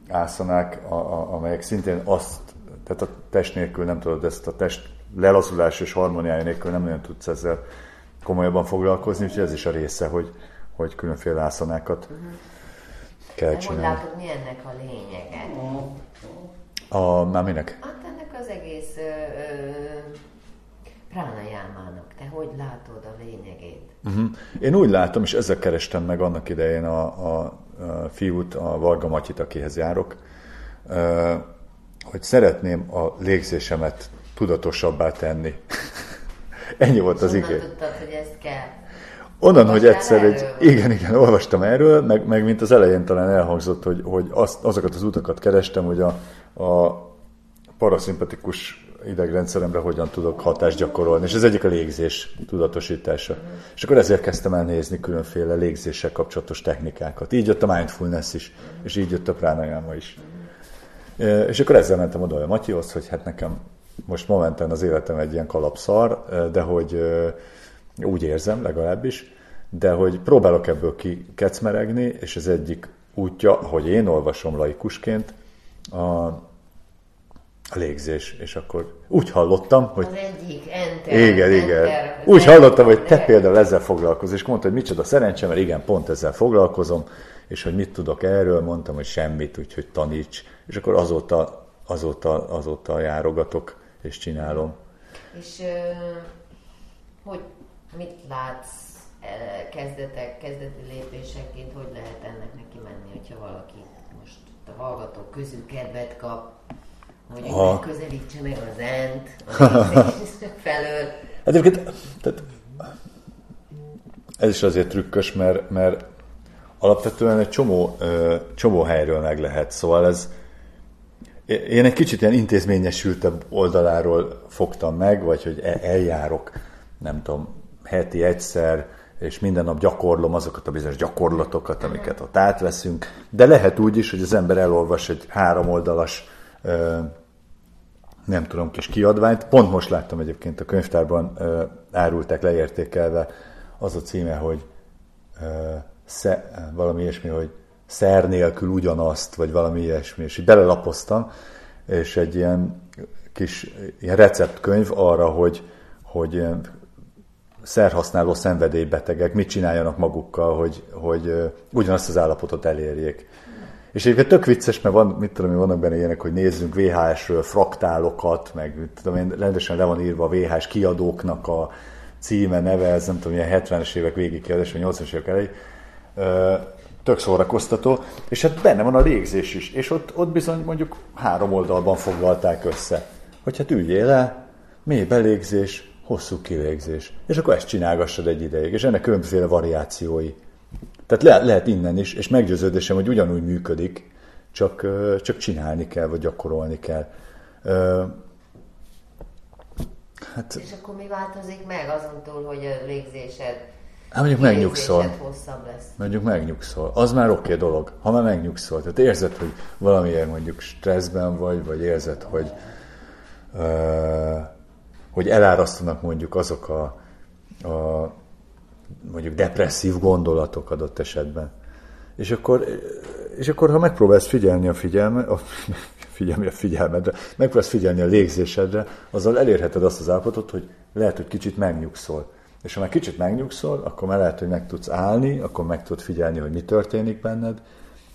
ászanák, a, a, amelyek szintén azt, tehát a test nélkül nem tudod ezt a test lelazulás és harmóniája nélkül nem nagyon tudsz ezzel komolyabban foglalkozni, úgyhogy ez is a része, hogy, hogy különféle ászanákat uh-huh. kell csinálni. Hogy látod, mi ennek a lényege? A, már minek? Hát ennek az egész ö, pránajámának. Te hogy látod a lényegét? Uh-huh. Én úgy látom, és ezzel kerestem meg annak idején a, a, a fiút, a Varga Matyit, akihez járok, hogy szeretném a légzésemet tudatosabbá tenni. Ennyi volt az igény. tudtad, hogy ezt kell? Onnan, hogy egyszer egy, igen, igen, olvastam erről, meg, meg mint az elején talán elhangzott, hogy, hogy azt, azokat az utakat kerestem, hogy a, a paraszimpatikus idegrendszeremre hogyan tudok hatást gyakorolni, és ez egyik a légzés tudatosítása. És akkor ezért kezdtem el nézni különféle légzéssel kapcsolatos technikákat. Így jött a mindfulness is, és így jött a pranayama is. Mm. És akkor ezzel mentem oda a Matyihoz, hogy hát nekem most momentán az életem egy ilyen kalapszar, de hogy úgy érzem legalábbis, de hogy próbálok ebből kikecmeregni, és ez egyik útja, hogy én olvasom laikusként, a, a légzés, és akkor úgy hallottam, hogy... Az egyik, enter, Igen, igen. Enter, úgy hallottam, hogy te például ezzel foglalkozol, és mondta, hogy micsoda szerencsém, mert igen, pont ezzel foglalkozom, és hogy mit tudok erről, mondtam, hogy semmit, úgyhogy taníts, és akkor azóta, azóta, azóta járogatok, és csinálom. És hogy mit látsz kezdetek, kezdeti lépéseként, hogy lehet ennek neki menni, hogyha valaki most a hallgatók közül kedvet kap, hogy ha. megközelítse meg az ent felől. Hát egyébként, tehát ez is azért trükkös, mert, mert alapvetően egy csomó, csomó helyről meg lehet, szóval ez én egy kicsit ilyen intézményesültebb oldaláról fogtam meg, vagy hogy e, eljárok, nem tudom, heti egyszer, és minden nap gyakorlom azokat a bizonyos gyakorlatokat, amiket ott átveszünk, de lehet úgy is, hogy az ember elolvas egy három oldalas nem tudom, kis kiadványt. Pont most láttam egyébként a könyvtárban árulták leértékelve az a címe, hogy sze, valami ilyesmi, hogy szer nélkül ugyanazt, vagy valami ilyesmi, és így belelapoztam, és egy ilyen kis ilyen receptkönyv arra, hogy, hogy szerhasználó szenvedélybetegek mit csináljanak magukkal, hogy, hogy ugyanazt az állapotot elérjék. És egyébként tök vicces, mert van, mit tudom én, vannak benne ilyenek, hogy nézzünk VHS-ről fraktálokat, meg mit tudom én, rendesen le van írva a VHS kiadóknak a címe, neve, ez nem tudom, ilyen 70-es évek végig kiadás, vagy 80-as évek elejé. Tök szórakoztató, és hát benne van a légzés is, és ott, ott bizony mondjuk három oldalban foglalták össze, hogy hát üljél le, mély belégzés, hosszú kilégzés. És akkor ezt csinálgassad egy ideig, és ennek különböző variációi. Tehát le, lehet innen is, és meggyőződésem, hogy ugyanúgy működik, csak, csak csinálni kell, vagy gyakorolni kell. Hát, és akkor mi változik meg azon túl, hogy a légzésed Hát mondjuk megnyugszol. lesz. Mondjuk megnyugszol. Az már oké okay dolog, ha már megnyugszol. Tehát érzed, hogy valamiért mondjuk stresszben vagy, vagy érzed, hogy uh, hogy elárasztanak mondjuk azok a, a mondjuk depresszív gondolatok adott esetben. És akkor, és akkor ha megpróbálsz figyelni a figyelme, a, figyelni a figyelmedre, megpróbálsz figyelni a légzésedre, azzal elérheted azt az állapotot, hogy lehet, hogy kicsit megnyugszol. És ha már kicsit megnyugszol, akkor már lehet, hogy meg tudsz állni, akkor meg tudod figyelni, hogy mi történik benned,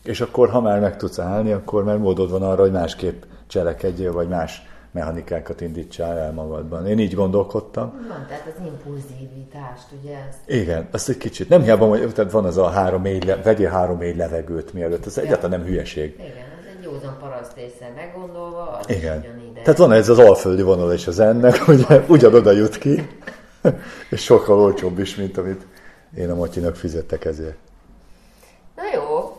és akkor, ha már meg tudsz állni, akkor már módod van arra, hogy másképp cselekedjél, vagy más mechanikákat indítsál el magadban. Én így gondolkodtam. Van, tehát az impulzivitást, ugye? Ezt... Igen, azt egy kicsit. Nem hiába, hogy tehát van az a három le, vegyél három mély levegőt mielőtt. Ez ja. egyáltalán nem hülyeség. Igen, ez egy józan paraszt észre meggondolva, az Igen. Is Tehát van ez az alföldi vonal is az ennek, hogy ugyanoda jut ki, és sokkal olcsóbb is, mint amit én a Matyinak fizettek ezért. Na jó,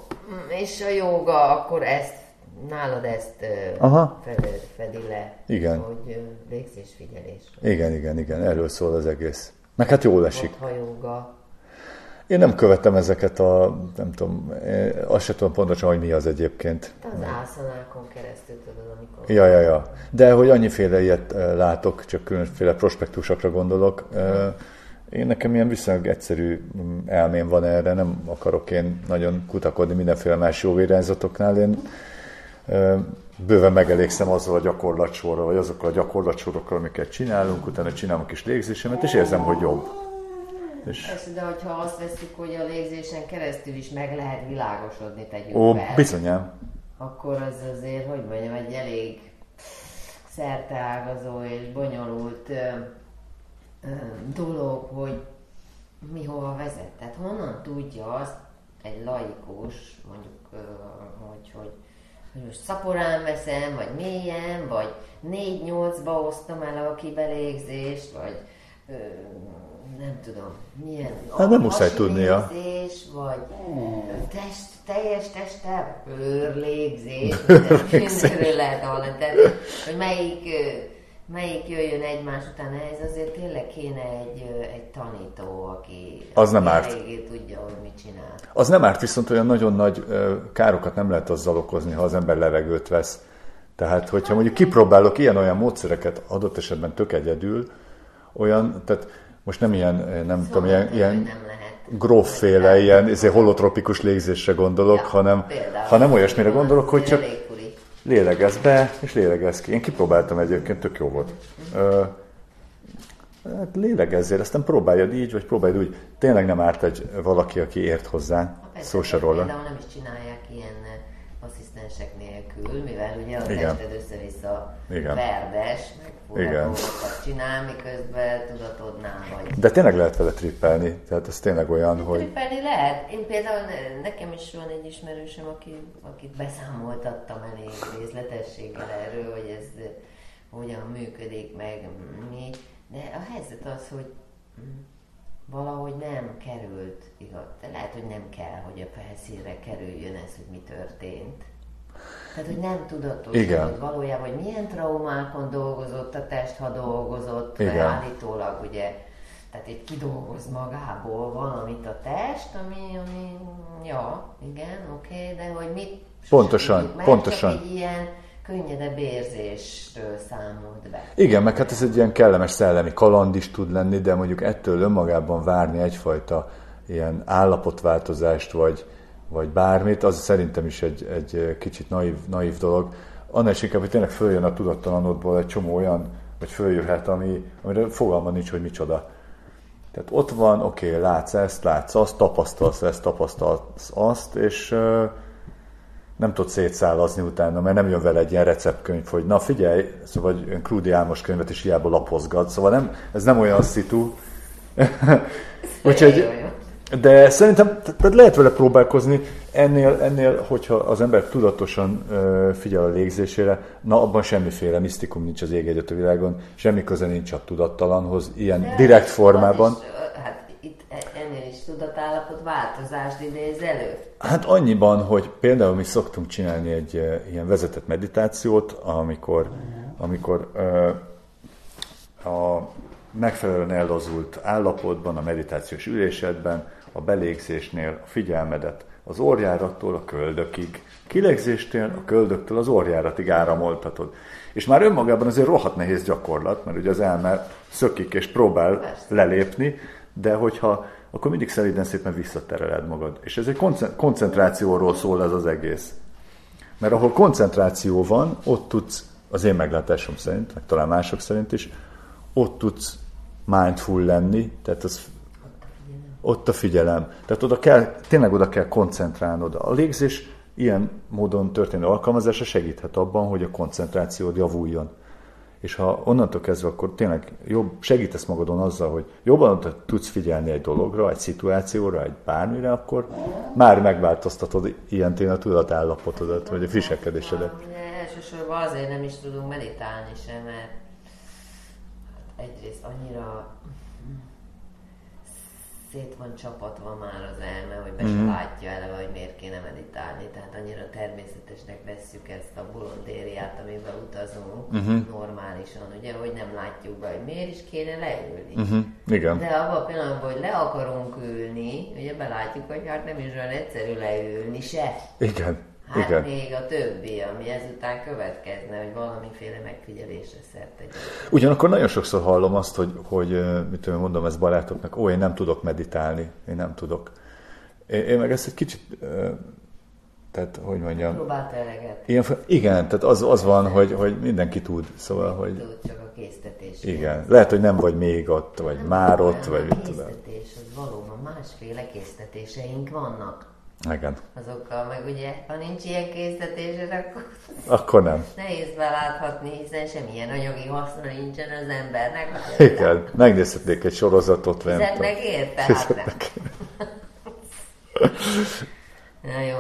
és a joga akkor ezt nálad ezt Aha. Fed, fedi le, igen. hogy végzésfigyelés. Igen, igen, igen, erről szól az egész. Meg hát jól esik. Hajóga. Én nem követem ezeket a, nem tudom, azt sem tudom pontosan, hogy mi az egyébként. Az ászanákon keresztül tudod, amikor... Ja, ja, ja. De hogy annyiféle ilyet látok, csak különféle prospektusokra gondolok. Én nekem ilyen viszonylag egyszerű mm, elmém van erre, nem akarok én nagyon kutakodni mindenféle más jó irányzatoknál. Én bőven megelégszem azzal a gyakorlatsorral, vagy azokkal a gyakorlatsorokkal, amiket csinálunk, utána csinálom a kis légzésemet, és érzem, hogy jobb. És... Persze, de hogyha azt veszik, hogy a légzésen keresztül is meg lehet világosodni, tegyük Ó, bizonyám. Akkor az azért, hogy mondjam, egy elég szerteágazó és bonyolult ö, ö, dolog, hogy mi hova vezet. Tehát honnan tudja azt egy laikus, mondjuk, ö, hogy, hogy hogy most szaporán veszem, vagy mélyen, vagy 4-8-ba osztom el a kibelégzést, vagy ö, nem tudom, milyen Hát nem muszáj tudnia. légzés, vagy test, teljes testtel bőrlégzés, minden- mindenről lehet hallani. Tehát, hogy melyik, ö, melyik jöjjön egymás után, ez azért tényleg kéne egy, egy tanító, aki Az nem árt. tudja, hogy mit csinál. Az nem árt, viszont olyan nagyon nagy károkat nem lehet azzal okozni, ha az ember levegőt vesz. Tehát, hogyha mondjuk kipróbálok ilyen-olyan módszereket, adott esetben tök egyedül, olyan, tehát most nem ilyen, nem tudom, ilyen, ilyen nem lehet. grófféle, ilyen ezért holotropikus légzésre gondolok, Ja, hanem, például. hanem olyasmire gondolok, hogy csak. Lélegez be, és lélegez ki. Én kipróbáltam egyébként, tök jó volt. Ö, hát lélegezzél, aztán próbáljad így, vagy próbáljad úgy. Tényleg nem árt egy valaki, aki ért hozzá. Szó se róla. Nem is asszisztensek nélkül, mivel ugye a Igen. tested össze-vissza Igen. verdes, meg dolgokat csinál, miközben tudatodnál vagy. De tényleg lehet vele trippelni, tehát ez tényleg olyan, hogy Trippelni lehet. Én például, ne- nekem is van egy ismerősöm, aki, akit beszámoltattam elég részletességgel erről, hogy ez hogyan működik, meg mi. De a helyzet az, hogy valahogy nem került, igaz, de lehet, hogy nem kell, hogy a felszínre kerüljön ez, hogy mi történt. Tehát, hogy nem tudatosodott Igen. valójában, hogy milyen traumákon dolgozott a test, ha dolgozott, Igen. mert állítólag ugye, tehát itt kidolgoz magából valamit a test, ami, ami ja, igen, oké, de hogy mit Pontosan, tudjuk meg, pontosan. Csak egy ilyen könnyedebb érzésről számolt be. igen, meg hát ez egy ilyen kellemes szellemi kaland is tud lenni, de mondjuk ettől önmagában várni egyfajta ilyen állapotváltozást, vagy, vagy bármit, az szerintem is egy, egy kicsit naív, naív dolog. Annál is inkább, hogy tényleg följön a tudattalanodból egy csomó olyan, vagy följöhet, ami, amire fogalma nincs, hogy micsoda. Tehát ott van, oké, okay, látsz ezt, látsz azt, tapasztalsz ezt, tapasztalsz azt, és ö, nem tudsz szétszállazni utána, mert nem jön vele egy ilyen receptkönyv, hogy na figyelj, szóval egy olyan Krúdi Álmos könyvet is hiába lapozgat, szóval nem, ez nem olyan szitu. Úgyhogy. De szerintem te- tehát lehet vele próbálkozni, ennél, ennél, hogyha az ember tudatosan ö, figyel a légzésére, na abban semmiféle misztikum nincs az ég a világon, semmi köze nincs a tudattalanhoz, ilyen De direkt formában. Is, hát itt e- ennél is tudatállapot változást idéz elő. Hát annyiban, hogy például mi szoktunk csinálni egy ilyen vezetett meditációt, amikor, amikor a megfelelően ellazult állapotban, a meditációs ülésedben, a belégzésnél a figyelmedet az orjárattól a köldökig, kilégzéstél a köldöktől az orjáratig áramoltatod. És már önmagában azért rohadt nehéz gyakorlat, mert ugye az elme szökik és próbál Persze. lelépni, de hogyha akkor mindig szeliden szépen visszatereled magad. És ez egy koncen- koncentrációról szól ez az egész. Mert ahol koncentráció van, ott tudsz, az én meglátásom szerint, meg talán mások szerint is, ott tudsz mindful lenni, tehát az ott a figyelem. Tehát oda kell, tényleg oda kell koncentrálnod. A légzés ilyen módon történő alkalmazása segíthet abban, hogy a koncentrációd javuljon. És ha onnantól kezdve, akkor tényleg jobb, segítesz magadon azzal, hogy jobban tudsz figyelni egy dologra, egy szituációra, egy bármire, akkor már megváltoztatod ilyen tényleg a tudatállapotodat, vagy a viselkedésedet. De elsősorban azért nem is tudunk meditálni sem, mert hát egyrészt annyira szét van csapatva már az elme, hogy be Mhm. se látja eleve, hogy miért kéne meditálni. Tehát annyira természetesnek vesszük ezt a bolondériát, amiben utazunk Mhm. normálisan, ugye, hogy nem látjuk be, hogy miért is kéne leülni. Uh-huh. Igen. De abban a pillanatban, hogy le akarunk ülni, ugye belátjuk, hogy hát nem is olyan egyszerű leülni se. Igen. Hát Igen. még a többi, ami ezután következne, hogy valamiféle megfigyelésre szert egy. Ugyanakkor nagyon sokszor hallom azt, hogy, hogy mit mondom ezt barátoknak, ó, én nem tudok meditálni, én nem tudok. Én, én meg ezt egy kicsit, tehát hogy mondjam, Próbált eleget. ilyen, igen, tehát az, az van, hogy, hogy mindenki tud, szóval, hogy Tudod csak a késztetés. igen, lehet, hogy nem vagy még ott, vagy már ott, vagy a mit tudom. késztetés, az valóban másféle késztetéseink vannak. Igen, Azokkal meg ugye, ha nincs ilyen késztetésed, akkor akkor nem. nehéz beláthatni, hiszen semmilyen anyagi haszna nincsen az embernek. Igen, megnézhetnék egy sorozatot. Fizetnek érte? Hát nem. Na jó.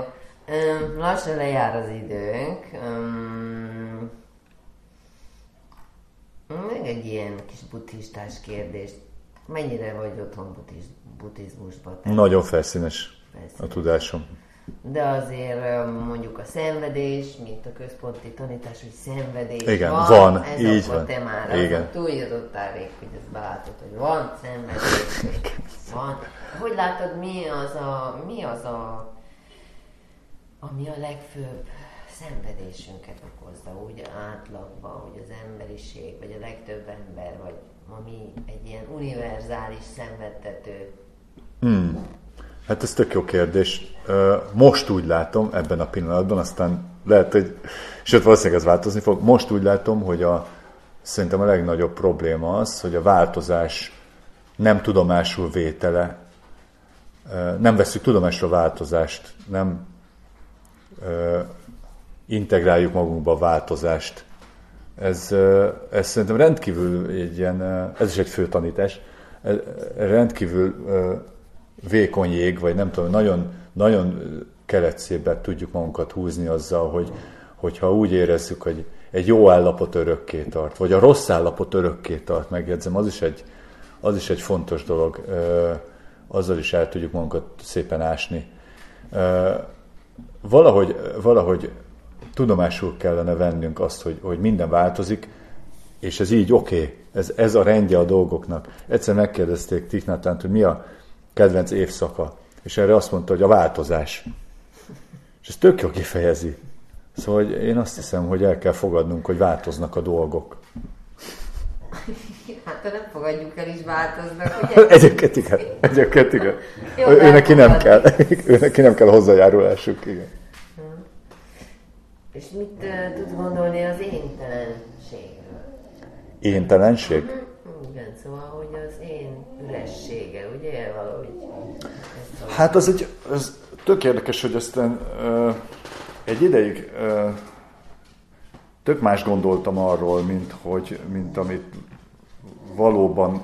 Lassan lejár az időnk. Meg egy ilyen kis buddhistás kérdés. Mennyire vagy otthon buddhiz, buddhizmusban? Nagyon felszínes a Felszínes. tudásom. De azért mondjuk a szenvedés, mint a központi tanítás, hogy szenvedés Igen, van, van, ez így akkor van. te már Igen. Túljutottál rég, hogy ezt belátod, hogy van szenvedés, van. Hogy látod, mi az a, mi az a, ami a legfőbb szenvedésünket okozza, úgy átlagban, hogy az emberiség, vagy a legtöbb ember, vagy ami egy ilyen univerzális szenvedtető Hmm. Hát ez tök jó kérdés. Most úgy látom, ebben a pillanatban, aztán lehet, hogy, sőt valószínűleg ez változni fog, most úgy látom, hogy a, szerintem a legnagyobb probléma az, hogy a változás nem tudomásul vétele, nem veszük a változást, nem integráljuk magunkba a változást. Ez, ez szerintem rendkívül egy ilyen, ez is egy fő tanítás, rendkívül vékony jég, vagy nem tudom, nagyon, nagyon keretszébbet tudjuk magunkat húzni azzal, hogy, hogyha úgy érezzük, hogy egy jó állapot örökké tart, vagy a rossz állapot örökké tart, megjegyzem, az is egy, az is egy fontos dolog, azzal is el tudjuk magunkat szépen ásni. Valahogy, valahogy tudomásul kellene vennünk azt, hogy, hogy minden változik, és ez így oké, okay. ez, ez a rendje a dolgoknak. Egyszer megkérdezték Tiknátánt, hogy mi a kedvenc évszaka, és erre azt mondta, hogy a változás. És ez tök jó kifejezi. Szóval hogy én azt hiszem, hogy el kell fogadnunk, hogy változnak a dolgok. Hát ha nem fogadjuk el, is változnak, ugye? Egyébként igen. Egyébként igen. Jó, Ő neki nem kell, ő neki nem kell hozzájárulásuk, igen. És mit uh, tudsz gondolni az éntelenségről? Éntelenség? Igen, szóval, hogy az én üressége, ugye, valahogy. Hát az egy, ez tök érdekes, hogy aztán ö, egy ideig ö, tök más gondoltam arról, mint, hogy, mint amit valóban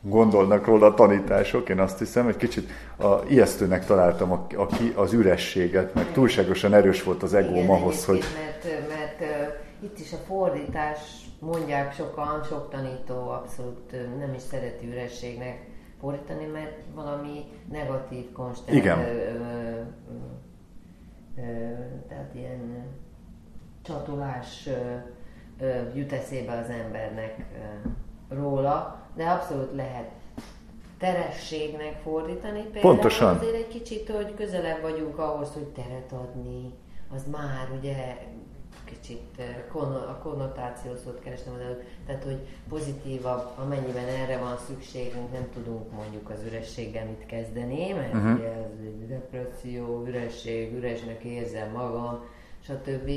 gondolnak róla a tanítások. Én azt hiszem, egy kicsit a, ijesztőnek találtam a, a, az ürességet, meg túlságosan erős volt az egóm ahhoz, hogy Mert, mert uh, itt is a fordítás, mondják sokan, sok tanító abszolút nem is szereti ürességnek fordítani, mert valami negatív konstant. Igen. Ö, ö, ö, tehát ilyen csatolás ö, ö, jut eszébe az embernek ö, róla, de abszolút lehet terességnek fordítani. Például Pontosan. azért egy kicsit, hogy közelebb vagyunk ahhoz, hogy teret adni, az már ugye kicsit eh, a konnotáció szót kerestem az előtt, tehát hogy pozitívabb, amennyiben erre van szükségünk, nem tudunk mondjuk az ürességgel mit kezdeni, mert uh-huh. ugye ez egy depresszió, üresség, üresnek érzem magam, stb.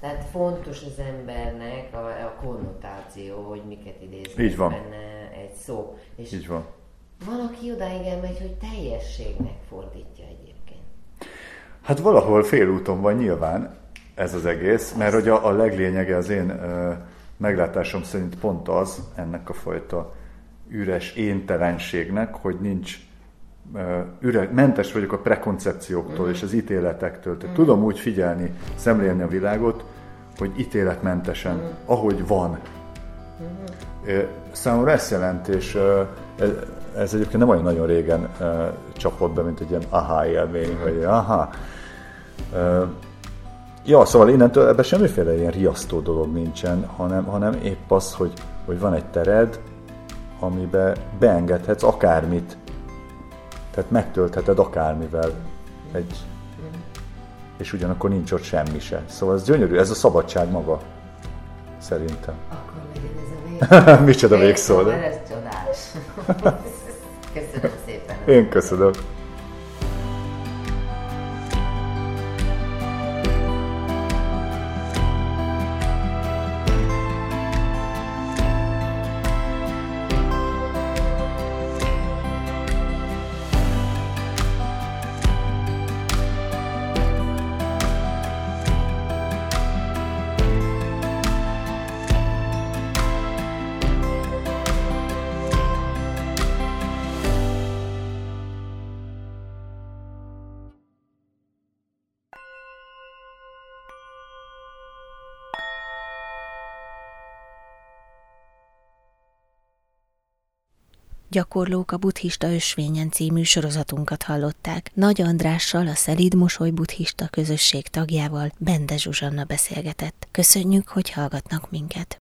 Tehát fontos az embernek a, a konnotáció, hogy miket idéz Így van. benne egy szó. És így van. van, aki odáig elmegy, hogy teljességnek fordítja egyébként. Hát valahol félúton van nyilván ez az egész, mert hogy a, a leglényege az én ö, meglátásom szerint pont az, ennek a fajta üres éntelenségnek, hogy nincs üre, mentes vagyok a prekoncepcióktól és az ítéletektől. Tehát tudom úgy figyelni, szemlélni a világot, hogy ítéletmentesen, ahogy van. Ö, Számomra ezt jelent, és ez, ez egyébként nem olyan nagyon régen csapott be, mint egy ilyen aha élmény, vagy aha. Ja, szóval innentől ebben semmiféle ilyen riasztó dolog nincsen, hanem, hanem épp az, hogy, hogy van egy tered, amiben beengedhetsz akármit, tehát megtöltheted akármivel egy, és ugyanakkor nincs ott semmi se. Szóval ez gyönyörű, ez a szabadság maga, szerintem. Akkor legyen ez a vég. Micsoda végszó, de ez csodás. Köszönöm szépen. én köszönöm. Gyakorlók a buddhista ösvényen című sorozatunkat hallották. Nagy Andrással, a Szelíd Mosoly buddhista közösség tagjával Bende Zsuzsanna beszélgetett. Köszönjük, hogy hallgatnak minket!